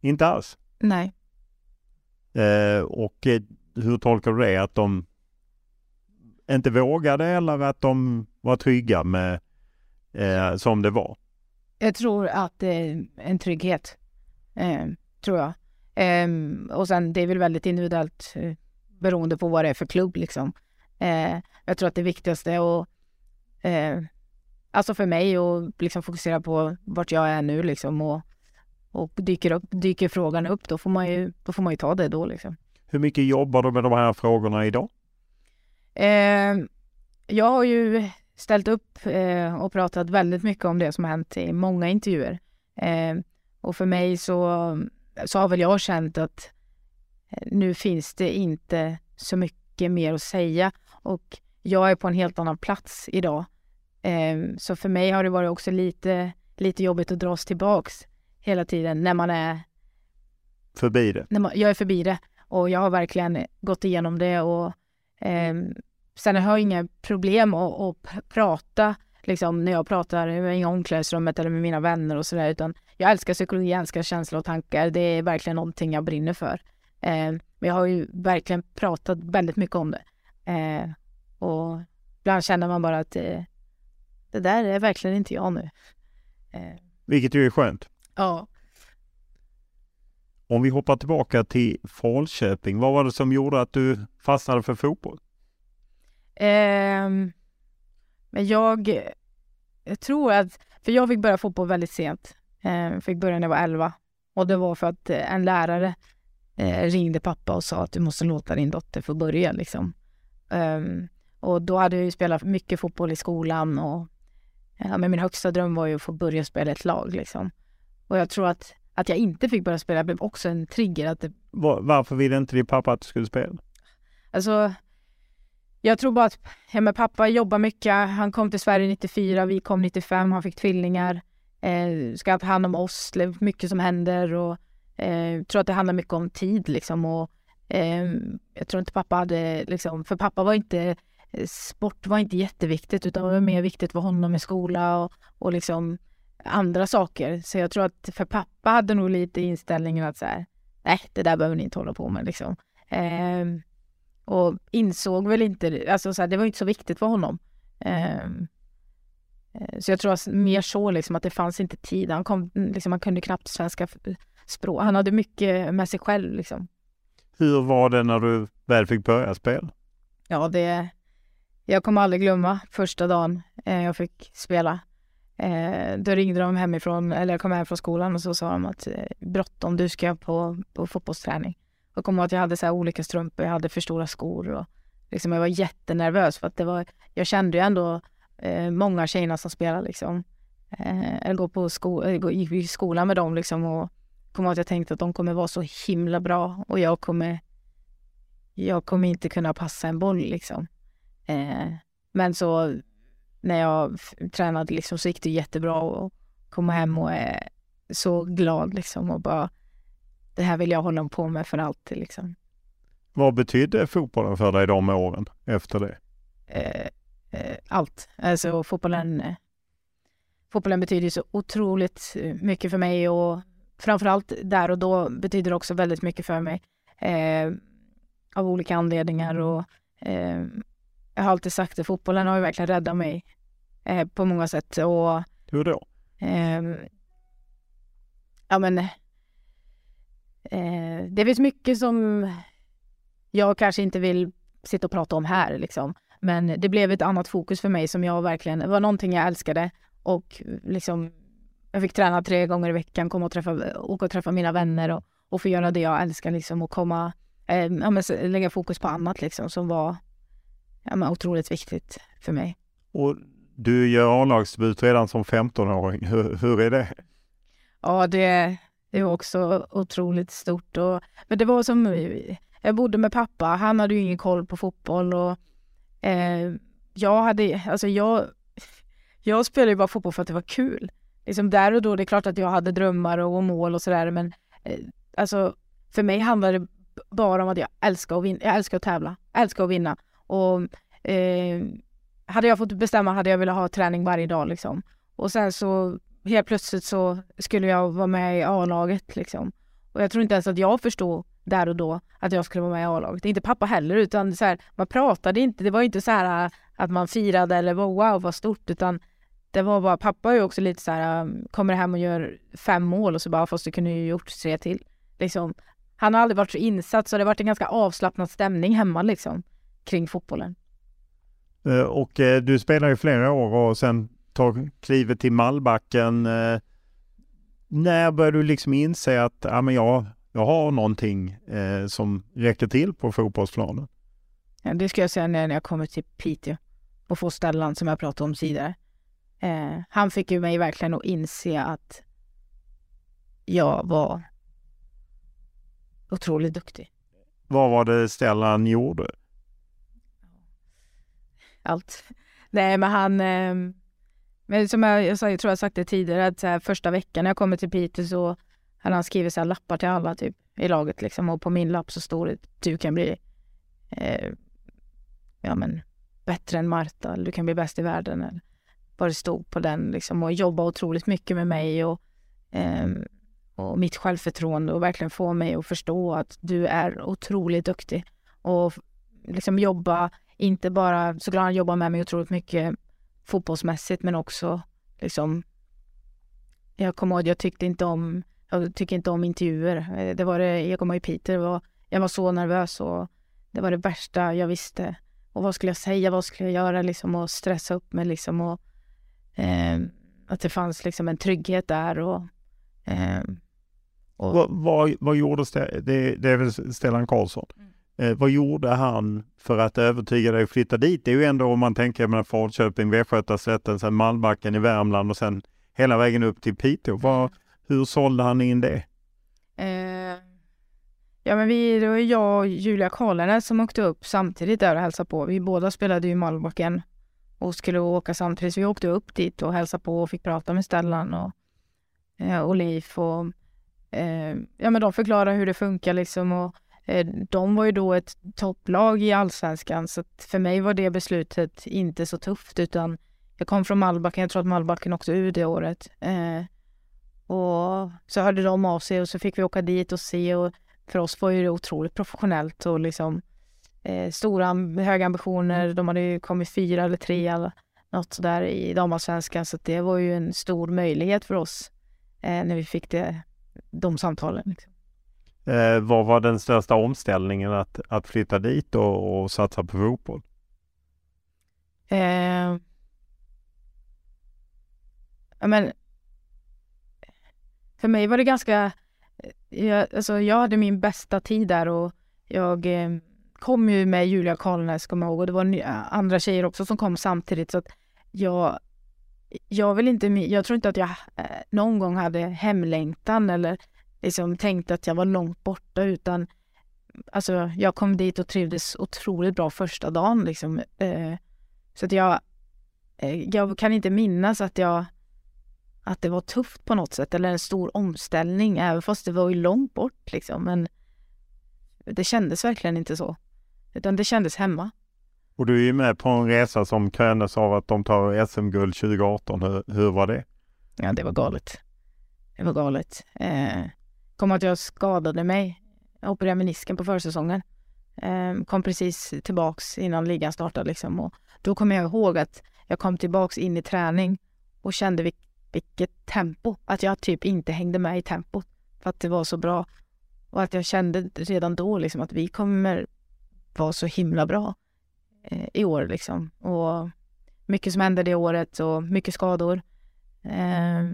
Inte alls? Nej. Eh, och eh, hur tolkar du det? Att de inte vågade eller att de var trygga med eh, som det var? Jag tror att det är en trygghet. Eh, tror jag. Eh, och sen det är väl väldigt individuellt eh, beroende på vad det är för klubb liksom. Eh, jag tror att det viktigaste att eh, Alltså för mig att liksom fokusera på vart jag är nu liksom och, och dyker, upp, dyker frågan upp då får man ju, då får man ju ta det då liksom. Hur mycket jobbar du med de här frågorna idag? Eh, jag har ju ställt upp eh, och pratat väldigt mycket om det som har hänt i många intervjuer. Eh, och för mig så, så har väl jag känt att eh, nu finns det inte så mycket mer att säga och jag är på en helt annan plats idag. Eh, så för mig har det varit också lite, lite jobbigt att dras tillbaks hela tiden när man är förbi det. När man, jag är förbi det och jag har verkligen gått igenom det och eh, sen har jag inga problem att, att prata liksom när jag pratar i omklädningsrummet eller med mina vänner och sådär utan jag älskar psykologi, jag älskar känslor och tankar. Det är verkligen någonting jag brinner för. Eh, men jag har ju verkligen pratat väldigt mycket om det. Eh, och ibland känner man bara att eh, det där är verkligen inte jag nu. Eh. Vilket ju är skönt. Ja. Om vi hoppar tillbaka till Falköping, vad var det som gjorde att du fastnade för fotboll? Eh, men jag, jag tror att, för jag fick börja fotboll väldigt sent. Eh, fick börja när jag var 11 och det var för att eh, en lärare eh, ringde pappa och sa att du måste låta din dotter få börja liksom. Um, och då hade jag ju spelat mycket fotboll i skolan och ja, men min högsta dröm var ju att få börja spela ett lag liksom. Och jag tror att, att jag inte fick börja spela blev också en trigger. Att det... Var, varför ville inte din pappa att du skulle spela? Alltså, jag tror bara att ja, men pappa jobbar mycket. Han kom till Sverige 94, vi kom 95, han fick tvillingar. Eh, ska ta hand om oss, det är mycket som händer och eh, tror att det handlar mycket om tid liksom. Och, eh, jag tror inte pappa hade liksom, för pappa var inte eh, sport var inte jätteviktigt utan det var mer viktigt för honom i skola och, och liksom andra saker. Så jag tror att för pappa hade nog lite inställningen att så här, nej, det där behöver ni inte hålla på med liksom. Eh, och insåg väl inte, alltså så här, det var inte så viktigt för honom. Eh, så jag tror att mer så liksom att det fanns inte tid. Han, kom, liksom, han kunde knappt svenska språk. Han hade mycket med sig själv liksom. Hur var det när du väl fick börja spela? Ja, det, jag kommer aldrig glömma första dagen eh, jag fick spela. Eh, då ringde de hemifrån, eller jag kom hem från skolan och så sa de att eh, bråttom, du ska på, på fotbollsträning. Jag kommer ihåg att jag hade så här olika strumpor, jag hade för stora skor och liksom jag var jättenervös för att det var, jag kände ju ändå eh, många tjejerna som spelade liksom. Eh, jag går på sko, eh, jag gick i skolan med dem liksom och kommer ihåg att jag tänkte att de kommer vara så himla bra och jag kommer jag kommer inte kunna passa en boll liksom. Eh, men så när jag tränade liksom så gick det jättebra och komma hem och är så glad liksom och bara det här vill jag hålla på med för alltid liksom. Vad betydde fotbollen för dig de åren efter det? Eh, eh, allt. Alltså fotbollen, eh, fotbollen betyder så otroligt mycket för mig och framförallt där och då betyder det också väldigt mycket för mig. Eh, av olika anledningar och eh, jag har alltid sagt det, fotbollen har ju verkligen räddat mig eh, på många sätt. Och, Hur då? Eh, ja men eh, det finns mycket som jag kanske inte vill sitta och prata om här liksom. Men det blev ett annat fokus för mig som jag verkligen, det var någonting jag älskade och liksom jag fick träna tre gånger i veckan, komma och träffa, åka och träffa mina vänner och, och få göra det jag älskar liksom och komma, eh, ja, men, lägga fokus på annat liksom som var ja, men, otroligt viktigt för mig. Och du gör A-lagsdebut redan som 15-åring. Hur, hur är det? Ja, det, det var också otroligt stort. Och, men det var som, jag bodde med pappa, han hade ju ingen koll på fotboll och eh, jag hade, alltså jag, jag spelade ju bara fotboll för att det var kul. Liksom där och då, det är klart att jag hade drömmar och mål och sådär men eh, alltså för mig handlade det bara om att jag älskar att vinna, jag älskar att tävla, jag älskar att vinna. Och eh, hade jag fått bestämma hade jag velat ha träning varje dag liksom. Och sen så helt plötsligt så skulle jag vara med i A-laget liksom. Och jag tror inte ens att jag förstod där och då att jag skulle vara med i A-laget. Inte pappa heller utan så här, man pratade inte. Det var inte så här äh, att man firade eller wow vad stort utan det var bara, pappa är ju också lite så här, ähm, kommer hem och gör fem mål och så bara fast du kunde ju gjort tre till. Liksom. Han har aldrig varit så insatt så det har varit en ganska avslappnad stämning hemma liksom kring fotbollen. Eh, och eh, du spelar ju flera år och sen tar klivet till Mallbacken. Eh, när började du liksom inse att ja, men jag, jag har någonting eh, som räcker till på fotbollsplanen? Ja, det ska jag säga när jag kommer till Piteå och får Stellan som jag pratade om tidigare. Eh, han fick ju mig verkligen att inse att jag var otroligt duktig. Vad var det Stellan gjorde? allt. Nej, men han... Eh, men som jag, jag, jag tror jag sagt det tidigare, att här, första veckan när jag kommer till Peter så hade han skrivit så lappar till alla typ i laget liksom och på min lapp så står det du kan bli eh, ja men bättre än Marta, du kan bli bäst i världen. Eller vad det stod på den liksom och jobba otroligt mycket med mig och, eh, och mitt självförtroende och verkligen få mig att förstå att du är otroligt duktig och liksom jobba inte bara, såklart han jobbar med mig otroligt mycket fotbollsmässigt men också liksom jag kommer ihåg, jag tyckte inte om, jag tycker inte om intervjuer. Det var det, jag kommer ihåg i Peter, var, jag var så nervös och det var det värsta jag visste. Och vad skulle jag säga, vad skulle jag göra liksom och stressa upp mig liksom och eh, att det fanns liksom en trygghet där och, eh, och... Vad, vad, vad gjordes det? det? Det är väl Stellan Karlsson? Mm. Eh, vad gjorde han för att övertyga dig att flytta dit? Det är ju ändå om man tänker med Falköping, Västgötaslätten, sen Malmbacken i Värmland och sen hela vägen upp till Piteå. Vad, hur sålde han in det? Eh, ja men vi, det var jag och Julia Karlenäs som åkte upp samtidigt där och hälsade på. Vi båda spelade i Malmbacken och skulle åka samtidigt. Så vi åkte upp dit och hälsade på och fick prata med Stellan och, eh, och Leif. och eh, ja men de förklarade hur det funkar liksom och de var ju då ett topplag i allsvenskan så för mig var det beslutet inte så tufft utan jag kom från Malbacken, jag tror att Malbacken också ur det året. Eh, och så hörde de av sig och så fick vi åka dit och se och för oss var ju det otroligt professionellt och liksom eh, stora, höga ambitioner. De hade ju kommit fyra eller tre eller något sådär i damallsvenskan så det var ju en stor möjlighet för oss eh, när vi fick det, de samtalen. Liksom. Eh, vad var den största omställningen att, att flytta dit och, och satsa på fotboll? Eh, men, för mig var det ganska eh, jag, alltså, jag hade min bästa tid där och jag eh, kom ju med Julia Karlnäs, kommer jag ihåg, och det var eh, andra tjejer också som kom samtidigt. Så att jag, jag vill inte, jag tror inte att jag eh, någon gång hade hemlängtan eller liksom tänkte att jag var långt borta utan alltså jag kom dit och trivdes otroligt bra första dagen liksom. Eh, så att jag, eh, jag kan inte minnas att jag att det var tufft på något sätt eller en stor omställning även fast det var ju långt bort liksom. Men det kändes verkligen inte så. Utan det kändes hemma. Och du är ju med på en resa som kröntes av att de tar SM-guld 2018. Hur, hur, var det? Ja, det var galet. Det var galet. Eh, kom att jag skadade mig. Jag opererade menisken på försäsongen. Ehm, kom precis tillbaks innan ligan startade liksom. Och då kommer jag ihåg att jag kom tillbaks in i träning och kände vil vilket tempo. Att jag typ inte hängde med i tempot för att det var så bra. Och att jag kände redan då liksom att vi kommer vara så himla bra eh, i år liksom. Och mycket som hände det året och mycket skador. Eh,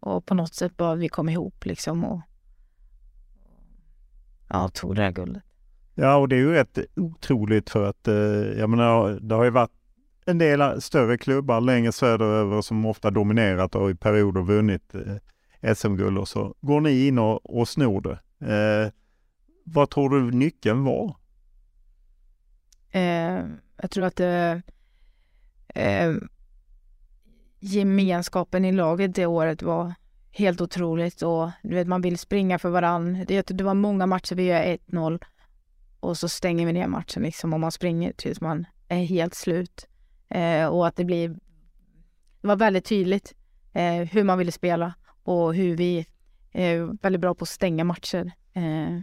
och på något sätt bara vi kom ihop liksom och ja, tog det här guldet. Ja, och det är ju rätt otroligt för att eh, jag menar, det har ju varit en del större klubbar längre söderöver som ofta dominerat och i perioder vunnit eh, SM-guld och så går ni in och, och snor det. Eh, vad tror du nyckeln var? Eh, jag tror att eh, eh, gemenskapen i laget det året var helt otroligt och du vet man vill springa för varann. Det, det var många matcher vi gör 1-0 och så stänger vi ner matchen liksom och man springer tills man är helt slut. Eh, och att det blir... Det var väldigt tydligt eh, hur man ville spela och hur vi är väldigt bra på att stänga matcher. Eh,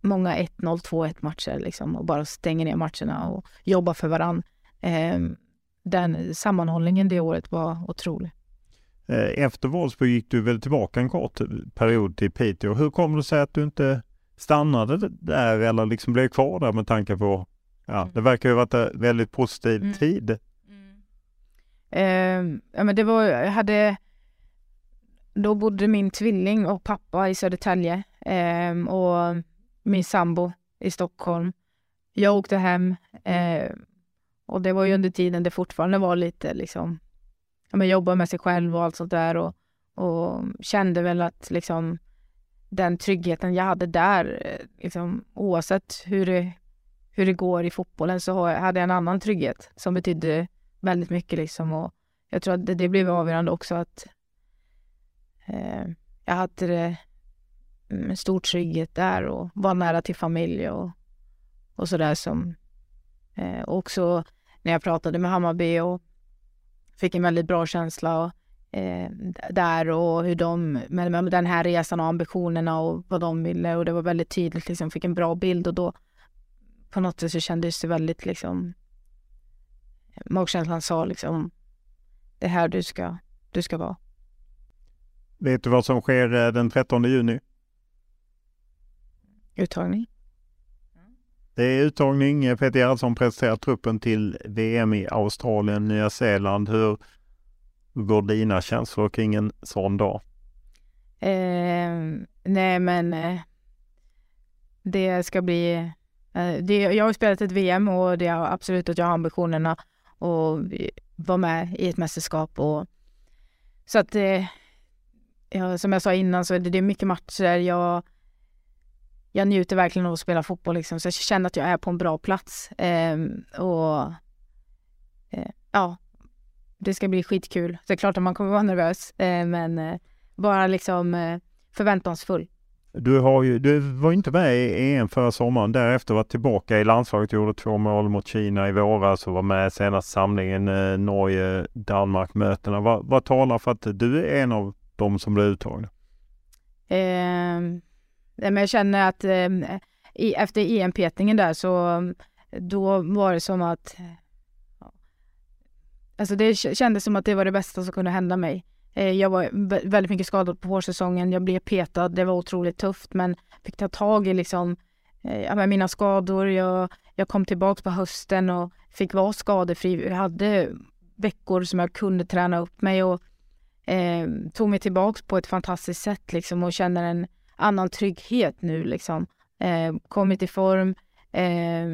många 1-0, 2-1 matcher liksom och bara stänger ner matcherna och jobbar för varann. Eh, den sammanhållningen det året var otrolig. Eh, efter Wolfsburg gick du väl tillbaka en kort period till Piteå. Hur kom det sig att du inte stannade där eller liksom blev kvar där med tanke på, ja, mm. det verkar ju ha varit en väldigt positiv mm. tid. Mm. Eh, ja men det var, jag hade, då bodde min tvilling och pappa i Södertälje eh, och min sambo i Stockholm. Jag åkte hem eh, och det var ju under tiden det fortfarande var lite liksom, ja, men jobba med sig själv och allt sånt där och, och kände väl att liksom den tryggheten jag hade där, eh, liksom, oavsett hur det, hur det går i fotbollen så hade jag en annan trygghet som betydde väldigt mycket liksom och jag tror att det, det blev avgörande också att eh, jag hade det en stor trygghet där och var nära till familj och, och sådär som eh, också när jag pratade med Hammarby och fick en väldigt bra känsla eh, där och hur de, med, med den här resan och ambitionerna och vad de ville och det var väldigt tydligt, liksom fick en bra bild och då på något sätt så kändes det väldigt liksom magkänslan sa liksom det här du ska, du ska vara. Vet du vad som sker eh, den 13 juni? Uttagning. Det är uttagning. Peter Gerhardsson presenterar truppen till VM i Australien, Nya Zeeland. Hur går dina känslor kring en sån dag? Eh, nej, men eh, det ska bli... Eh, det, jag har spelat ett VM och det är absolut att jag har ambitionerna att vara med i ett mästerskap. Och, så att, eh, ja, som jag sa innan, så är det, det är mycket matcher. Jag jag njuter verkligen av att spela fotboll liksom, så jag känner att jag är på en bra plats. Eh, och eh, ja, det ska bli skitkul. Det är klart att man kommer vara nervös, eh, men eh, bara liksom eh, förväntansfull. Du, har ju, du var inte med i EM förra sommaren. Därefter var tillbaka i landslaget, gjorde två mål mot Kina i våras och var med senast samlingen eh, Norge-Danmark-mötena. Vad, vad talar för att du är en av dem som blev uttagna? Men jag känner att eh, i, efter EM-petningen där så då var det som att Alltså det kändes som att det var det bästa som kunde hända mig. Eh, jag var väldigt mycket skadad på vårsäsongen. Jag blev petad. Det var otroligt tufft men fick ta tag i liksom eh, mina skador. Jag, jag kom tillbaka på hösten och fick vara skadefri. Jag hade veckor som jag kunde träna upp mig och eh, tog mig tillbaka på ett fantastiskt sätt liksom och känner en annan trygghet nu liksom. Eh, kommit i form. Eh,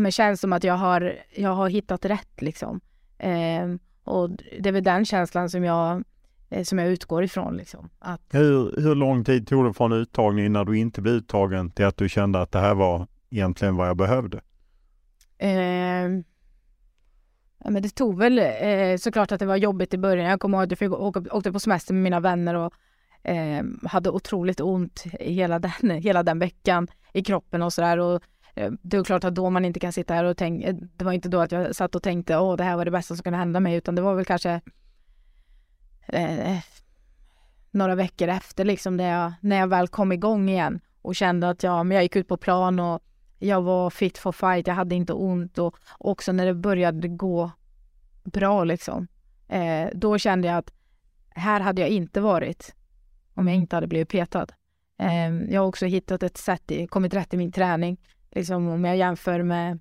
men känns som att jag har, jag har hittat rätt liksom. Eh, och det är väl den känslan som jag, eh, som jag utgår ifrån. Liksom. Att, hur, hur lång tid tog det från uttagningen när du inte blev uttagen till att du kände att det här var egentligen vad jag behövde? Eh, ja, men det tog väl eh, såklart att det var jobbigt i början. Jag kommer ihåg att jag fick åka, åkte på semester med mina vänner och eh, hade otroligt ont hela den, hela den veckan i kroppen och sådär. Och eh, det är klart att då man inte kan sitta här och tänka, eh, det var inte då att jag satt och tänkte åh det här var det bästa som kunde hända mig utan det var väl kanske eh, några veckor efter liksom när jag, när jag väl kom igång igen och kände att ja, men jag gick ut på plan och jag var fit for fight, jag hade inte ont och också när det började gå bra liksom. Eh, då kände jag att här hade jag inte varit om jag inte hade blivit petad. Eh, jag har också hittat ett sätt, i, kommit rätt i min träning. Liksom om jag jämför med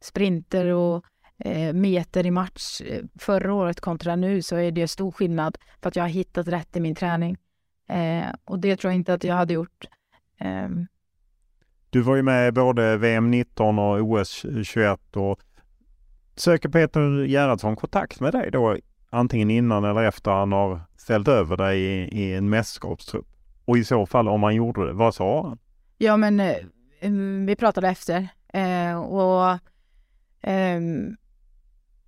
sprinter och eh, meter i match eh, förra året kontra nu så är det stor skillnad för att jag har hittat rätt i min träning. Eh, och det tror jag inte att jag hade gjort ehm. du var ju med både VM 19 och OS 21 och söker Peter Gerhardsson kontakt med dig då antingen innan eller efter han har ställt över dig i, i en mästerskapstrupp? Och i så fall om han gjorde det, vad sa han? Ja men eh, mm, vi pratade efter eh, och eh,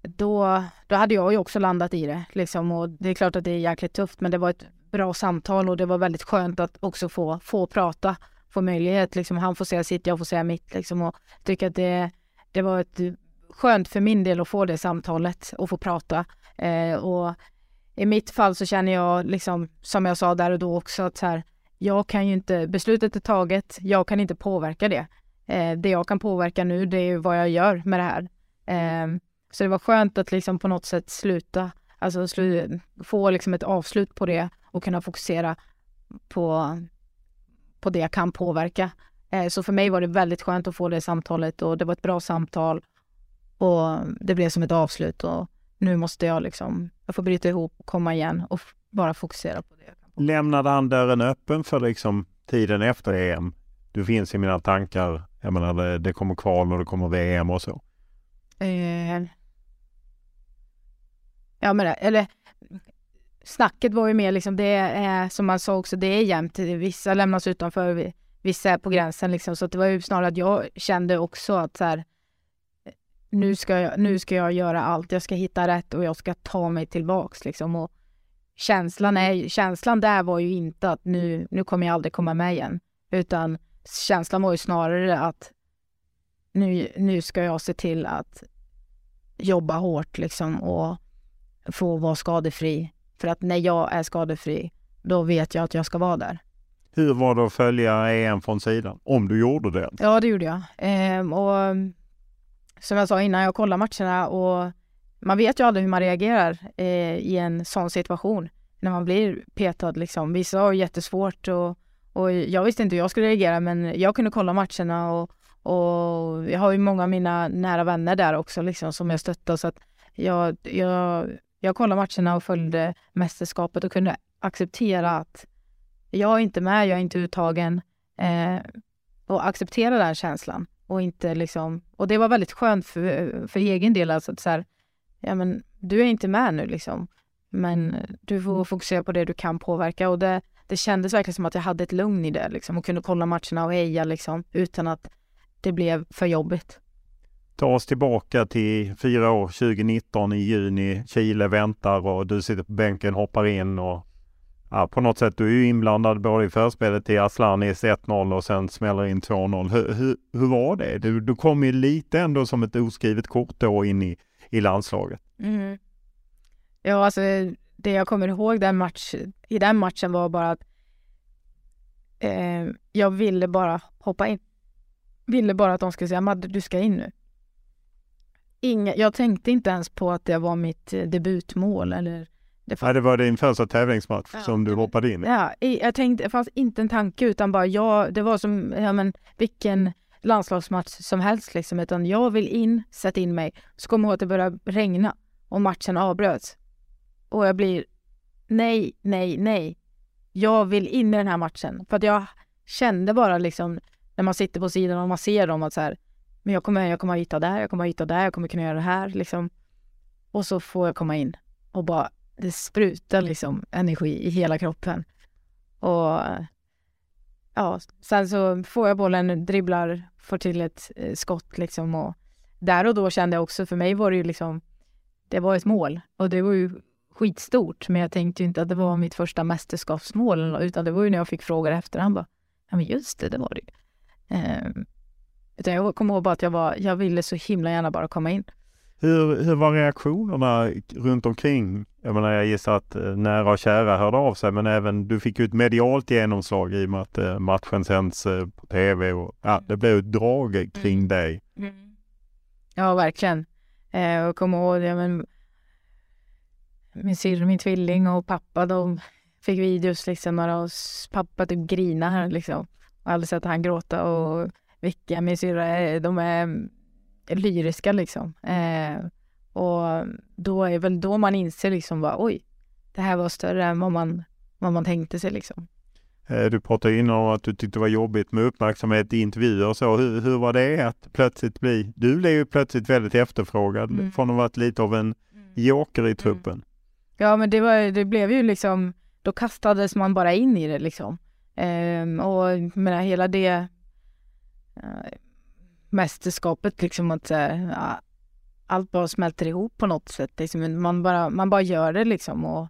då, då hade jag ju också landat i det liksom och det är klart att det är jäkligt tufft men det var ett bra samtal och det var väldigt skönt att också få, få prata få möjlighet. Liksom, han får säga sitt, jag får säga mitt. Liksom, och tycker att det, det var ett skönt för min del att få det samtalet och få prata. Eh, och i mitt fall så känner jag, liksom, som jag sa där och då också, att så här, jag kan ju inte, beslutet är taget, jag kan inte påverka det. Eh, det jag kan påverka nu, det är vad jag gör med det här. Eh, så det var skönt att liksom på något sätt sluta, alltså slu, få liksom ett avslut på det och kunna fokusera på, på det jag kan påverka. Eh, så för mig var det väldigt skönt att få det samtalet och det var ett bra samtal och det blev som ett avslut och nu måste jag liksom, jag får bryta ihop komma igen och bara fokusera på det. Lämnade han dörren öppen för liksom tiden efter EM? Du finns i mina tankar, jag menar det, det kommer kval och det kommer VM och så. Eh, ja men eller snacket var ju mer liksom, det är som man sa också, det är jämnt. Vissa lämnas utanför, vissa är på gränsen liksom. Så det var ju snarare att jag kände också att så här, nu ska, jag, nu ska jag göra allt, jag ska hitta rätt och jag ska ta mig tillbaks liksom. Och känslan, är, känslan där var ju inte att nu, nu kommer jag aldrig komma med igen. Utan känslan var ju snarare att nu, nu ska jag se till att jobba hårt liksom och få vara skadefri för att när jag är skadefri, då vet jag att jag ska vara där. Hur var det att följa EM från sidan? Om du gjorde det? Ja, det gjorde jag. Ehm, och som jag sa innan, jag kollar matcherna och man vet ju aldrig hur man reagerar eh, i en sån situation när man blir petad. Liksom. Vissa har jättesvårt och, och jag visste inte hur jag skulle reagera men jag kunde kolla matcherna och, och jag har ju många av mina nära vänner där också liksom, som jag stöttar så att jag, jag jag kollade matcherna och följde mästerskapet och kunde acceptera att jag är inte med, jag är inte uttagen. Eh, och acceptera den känslan. Och, inte liksom, och det var väldigt skönt för, för egen del. Alltså att så här, ja, men, du är inte med nu liksom. Men du får fokusera på det du kan påverka. Och det, det kändes verkligen som att jag hade ett lugn i det liksom, och kunde kolla matcherna och heja liksom, utan att det blev för jobbigt ta oss tillbaka till fyra år 2019 i juni. Chile väntar och du sitter på bänken, hoppar in och ja, på något sätt du är ju inblandad både i förspelet till Aslanis 1-0 och sen smäller in 2-0. Hur, hur, hur, var det? Du, du kom ju lite ändå som ett oskrivet kort då in i, i landslaget. Mm. Ja, alltså det jag kommer ihåg den match, i den matchen var bara att eh, jag ville bara hoppa in. Ville bara att de skulle säga Madde, du ska in nu. Inga, jag tänkte inte ens på att det var mitt eh, debutmål eller det, fanns... ja, det var din första tävlingsmatch ja, som du hoppade in i? Ja, jag tänkte, det fanns inte en tanke utan bara jag, det var som, ja men vilken landslagsmatch som helst liksom, utan jag vill in, sätta in mig. Så kommer jag ihåg att det började regna och matchen avbröts. Och jag blir, nej, nej, nej. jag vill in i den här matchen. För att jag kände bara liksom när man sitter på sidan och man ser dem att så här, men jag kommer, jag kommer hitta där, jag kommer hitta där, jag kommer kunna göra det här liksom. Och så får jag komma in och bara, det sprutar liksom energi i hela kroppen. Och ja, sen så får jag bollen, dribblar, får till ett eh, skott liksom och där och då kände jag också, för mig var det ju liksom, det var ett mål och det var ju skitstort, men jag tänkte ju inte att det var mitt första mästerskapsmål, utan det var ju när jag fick frågor efter han bara, ja men just det, det var det ju. Eh, utan jag kommer ihåg bara att jag var, jag ville så himla gärna bara komma in. Hur, hur var reaktionerna runt omkring? Jag menar, jag gissar att eh, nära och kära hörde av sig, men även du fick ju ett medialt genomslag i och med att eh, matchen sänds eh, på tv och ja, det blev ett drag kring mm. dig. Mm. Ja, verkligen. Eh, jag kommer ihåg, ja, men, min syrra, min tvilling och pappa, de fick videos liksom när oss, pappa typ grina här liksom. Jag har aldrig sett han gråta och Vicka, min syrra, de är lyriska liksom. Eh, och då är väl då man inser liksom bara oj, det här var större än vad man, vad man tänkte sig liksom. Eh, du pratade innan om att du tyckte det var jobbigt med uppmärksamhet i intervjuer och så. Hur, hur var det att plötsligt bli, du blev ju plötsligt väldigt efterfrågad mm. från att ha varit lite av en mm. joker i mm. truppen. Mm. Ja men det, var, det blev ju liksom, då kastades man bara in i det liksom. Ehm, och menar, hela det uh, mästerskapet liksom att eh, ja, allt bara smälter ihop på något sätt. Liksom. Man, bara, man bara gör det liksom. Och,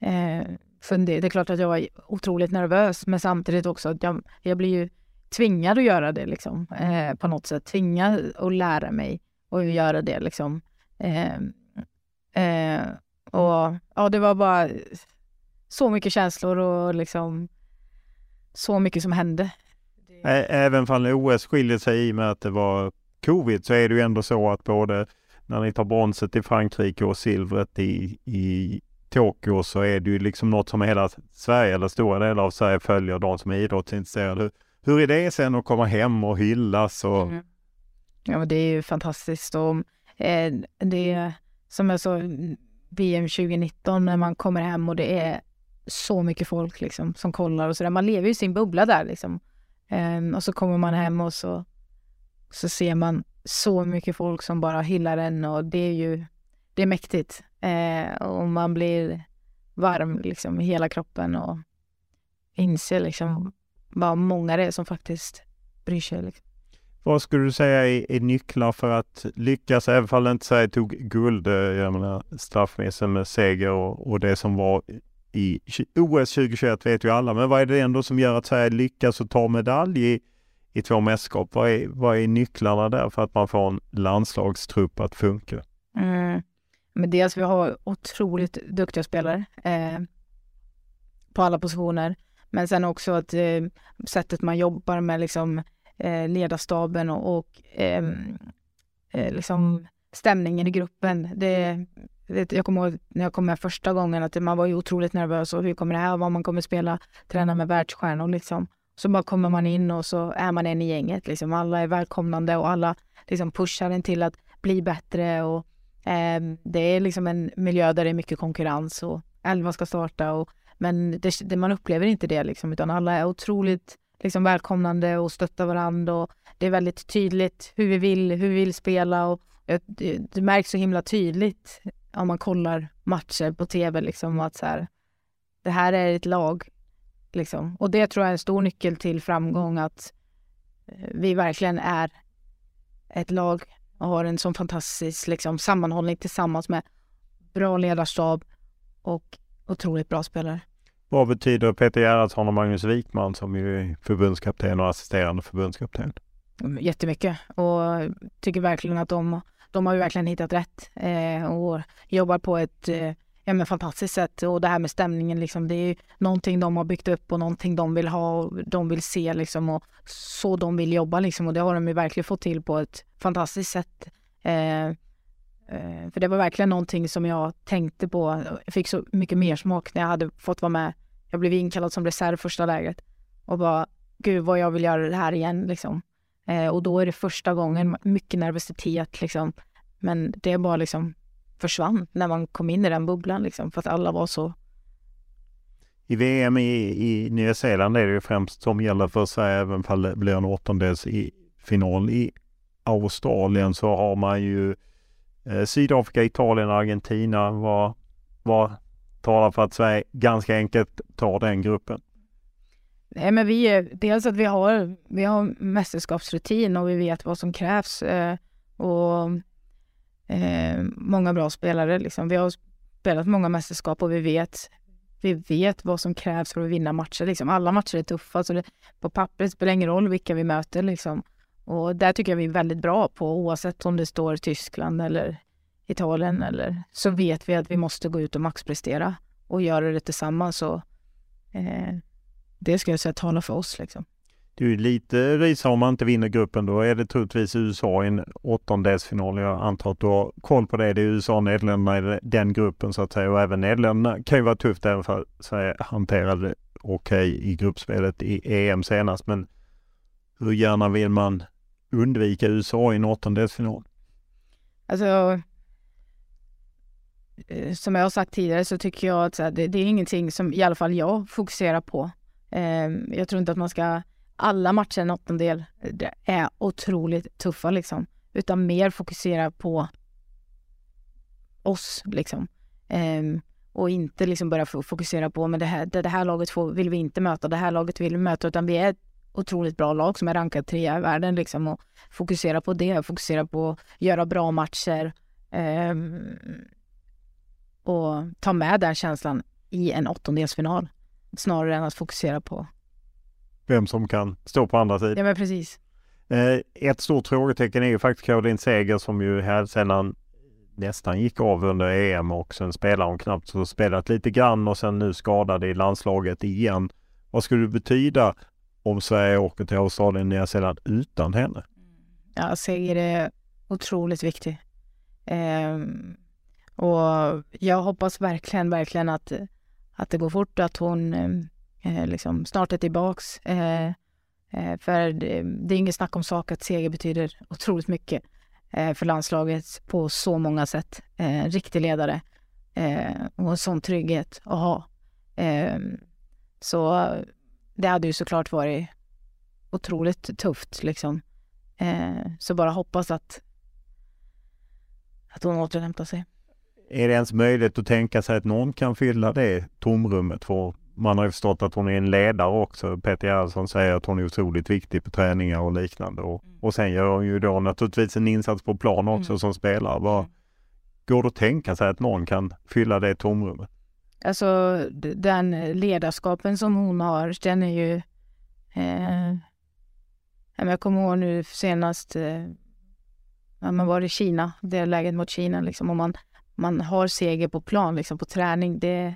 eh, det, det är klart att jag var otroligt nervös men samtidigt också att jag, jag blir ju tvingad att göra det liksom. Eh, på något sätt. Tvingad att lära mig att göra det liksom. Ehm, eh, och ja, det var bara så mycket känslor och liksom så mycket som hände. Även om OS skiljer sig i med att det var covid så är det ju ändå så att både när ni tar bronset i Frankrike och silvret i, i Tokyo så är det ju liksom något som hela Sverige eller stora delar av Sverige följer, de som är idrottsintresserade. Hur, hur är det sen att komma hem och hyllas? Och... Mm. Ja, men det är ju fantastiskt och eh, det är som jag sa, VM 2019 när man kommer hem och det är så mycket folk liksom som kollar och sådär. Man lever ju i sin bubbla där liksom. Um, och så kommer man hem och så, så ser man så mycket folk som bara hyllar en och det är ju det är mäktigt. Uh, och man blir varm liksom i hela kroppen och inser liksom vad många det är som faktiskt bryr sig. Liksom. Vad skulle du säga är, är nycklar för att lyckas, även om inte tog guld, eh, jag menar straffmässigt med seger och, och det som var i OS 2021 vet ju alla, men vad är det ändå som gör att Sverige lyckas och tar medalj i, i två mästerskap? Vad är, vad är nycklarna där för att man får en landslagstrupp att funka? Mm. Men dels vi har otroligt duktiga spelare eh, på alla positioner. Men sen också att eh, sättet man jobbar med liksom eh, ledarstaben och, och ehm, eh, liksom stämningen i gruppen. Det, jag kommer ihåg när jag kom med första gången att man var ju otroligt nervös och hur kommer det här vara? Man kommer spela, träna med världsstjärnor liksom. Så bara kommer man in och så är man en i gänget liksom. Alla är välkomnande och alla liksom pushar en till att bli bättre och eh, det är liksom en miljö där det är mycket konkurrens och elva ska starta och men det, det, man upplever inte det liksom utan alla är otroligt liksom välkomnande och stöttar varandra och det är väldigt tydligt hur vi vill, hur vi vill spela och eh, det, det märks så himla tydligt om man kollar matcher på tv, liksom att så här, det här är ett lag. Liksom. Och det tror jag är en stor nyckel till framgång, att eh, vi verkligen är ett lag och har en sån fantastisk liksom, sammanhållning tillsammans med bra ledarstab och otroligt bra spelare. Vad betyder Peter Gerhardsson och Magnus Wikman som ju är förbundskapten och assisterande förbundskapten? Jättemycket och tycker verkligen att de de har ju verkligen hittat rätt eh, och jobbar på ett eh, ja, men fantastiskt sätt. Och det här med stämningen, liksom, det är ju någonting de har byggt upp och någonting de vill ha och de vill se liksom, och så de vill jobba. Liksom, och det har de ju verkligen fått till på ett fantastiskt sätt. Eh, eh, för det var verkligen någonting som jag tänkte på. Jag fick så mycket mer smak när jag hade fått vara med. Jag blev inkallad som reserv första lägret och bara, gud vad jag vill göra det här igen liksom. Eh, och då är det första gången mycket nervositet liksom. Men det bara liksom försvann när man kom in i den bubblan liksom, för att alla var så... i VM i, i Nya Zeeland är det ju främst som gäller för Sverige, även om det blir en åttondels i final. I Australien så har man ju eh, Sydafrika, Italien, Argentina. Vad, vad talar för att Sverige ganska enkelt tar den gruppen? Nej, men vi, dels att vi har, vi har mästerskapsrutin och vi vet vad som krävs. Eh, och eh, många bra spelare. Liksom. Vi har spelat många mästerskap och vi vet, vi vet vad som krävs för att vinna matcher. Liksom. Alla matcher är tuffa, så det, på pappret spelar ingen roll vilka vi möter. Liksom. Och där tycker jag vi är väldigt bra på, oavsett om det står Tyskland eller Italien eller så vet vi att vi måste gå ut och maxprestera och göra det tillsammans. Och, eh, det ska jag säga talar för oss. Liksom. Det är ju lite risa om man inte vinner gruppen. Då är det troligtvis USA i en åttondelsfinal. Jag antar att du har koll på det. Det är USA och Nederländerna i den gruppen så att säga. Och även Nederländerna kan ju vara tufft även för Sverige hanterade okej okay i gruppspelet i EM senast. Men hur gärna vill man undvika USA i en åttondelsfinal? Alltså, eh, som jag har sagt tidigare så tycker jag att det, det är ingenting som i alla fall jag fokuserar på. Ehm, jag tror inte att man ska alla matcher i en åttondel är otroligt tuffa liksom. Utan mer fokusera på oss liksom. Ehm, och inte liksom börja fokusera på men det här, det, det här laget får, vill vi inte möta, det här laget vill vi möta. Utan vi är ett otroligt bra lag som är rankat trea i världen liksom. Och fokusera på det, fokusera på att göra bra matcher. eh, och ta med den känslan i en åttondelsfinal. Snarare än att fokusera på vem som kan stå på andra sidan. Ja, men precis. Eh, ett stort frågetecken är ju faktiskt Caroline Seger som ju här sedan nästan gick av under EM och sen spelar hon knappt så spelat lite grann och sen nu skadad i landslaget igen. Vad skulle det betyda om Sverige åker till Australien Nya Zeeland utan henne? Ja, Seger är otroligt viktig. Eh, och jag hoppas verkligen, verkligen att, att det går fort, och att hon eh, eh liksom snart är tillbaks. Eh, eh, för det, det, är inget snack om sak att seger betyder otroligt mycket eh, för landslaget på så många sätt. Eh, riktig ledare eh, och en sån trygghet att ha. Eh, så det hade ju såklart varit otroligt tufft liksom. så bara hoppas att, att hon återhämtar sig. Är det ens möjligt att tänka sig att någon kan fylla det tomrummet? För man har ju förstått att hon är en ledare också. Peter Gerhardsson säger att hon är otroligt viktig på träningar och liknande. Och, mm. och sen gör hon ju då naturligtvis en insats på plan också mm. som spelare. Vad, mm. går det att tänka sig att någon kan fylla det tomrummet? Alltså den ledarskapen som hon har, den är ju... Eh, jag kommer ihåg nu senast, eh, man var i Kina, det läget mot Kina liksom. Och man, man har seger på plan, liksom på träning. Det,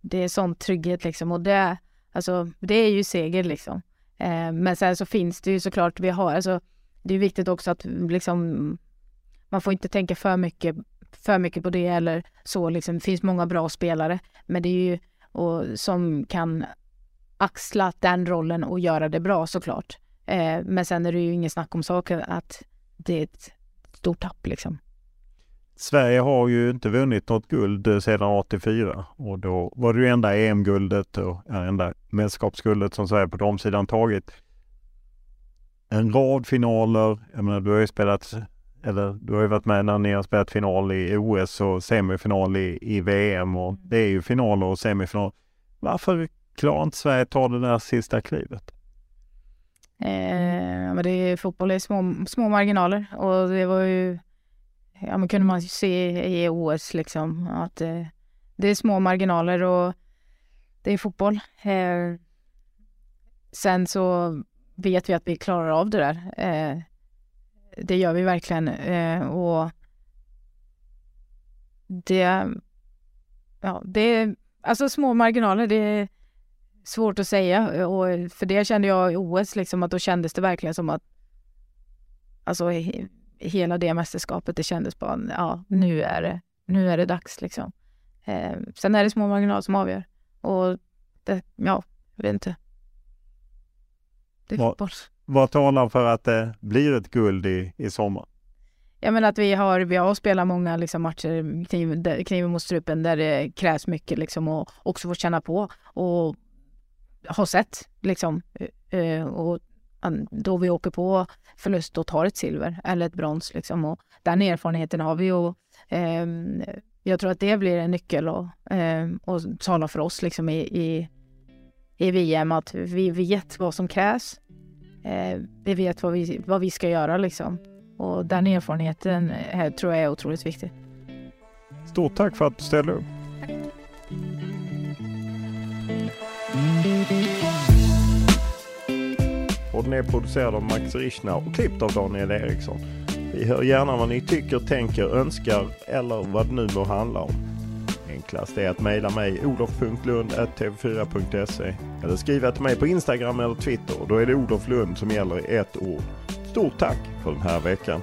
det är sån trygghet liksom och det, alltså, det är ju seger liksom. Eh, men sen så finns det ju såklart, vi har, alltså, det är viktigt också att liksom, man får inte tänka för mycket, för mycket på det eller så liksom. Det finns många bra spelare, men det är ju, och, som kan axla den rollen och göra det bra såklart. Eh, men sen är det ju inget snack om saken att det är ett stort tapp liksom. Sverige har ju inte vunnit något guld eh, sedan 84 och då var det ju enda EM-guldet och enda mästerskapsguldet som Sverige på damsidan tagit. En rad finaler, jag menar du har ju spelat, eller du har ju varit med när ni har spelat final i OS och semifinal i, i VM och det är ju finaler och semifinal. Varför klarar inte Sverige ta det där sista klivet? Eh, men det är, fotboll är små, små marginaler och det var ju ja, men kunde man se i OS liksom att eh, det är små marginaler och det är fotboll. Eh, sen så vet vi att vi klarar av det där. Eh, det gör vi verkligen eh, och det, ja, det är alltså små marginaler. Det är svårt att säga och för det kände jag i OS liksom att då kändes det verkligen som att alltså hela det mästerskapet, det kändes bara, ja, nu är det, nu är det dags liksom. Eh, sen är det små marginaler som avgör. Och det, ja, jag vet inte. Det är vad, vad talar för att det blir ett guld i, i sommar? Jag menar att vi har, vi har spelat många liksom, matcher, kniv, kniven mot strupen, där det krävs mycket liksom, och också få känna på och ha sett liksom. Eh, och då vi åker på förlust och tar ett silver eller ett brons liksom. Och den erfarenheten har vi och eh, jag tror att det blir en nyckel och, eh, och tala för oss liksom i, i, i VM att vi vet vad som krävs. Eh, vi vet vad vi, vad vi ska göra liksom. Och den erfarenheten här tror jag är otroligt viktig. Stort tack för att du ställde upp. Podden är producerad av Max Richner och klippt av Daniel Eriksson. Vi hör gärna vad ni tycker, tänker, önskar eller vad det nu må handla om. Enklast är att mejla mig olof.lund.tv4.se eller skriva till mig på Instagram eller Twitter. Då är det Olof Lund som gäller i ett ord. Stort tack för den här veckan.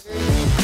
Thank you.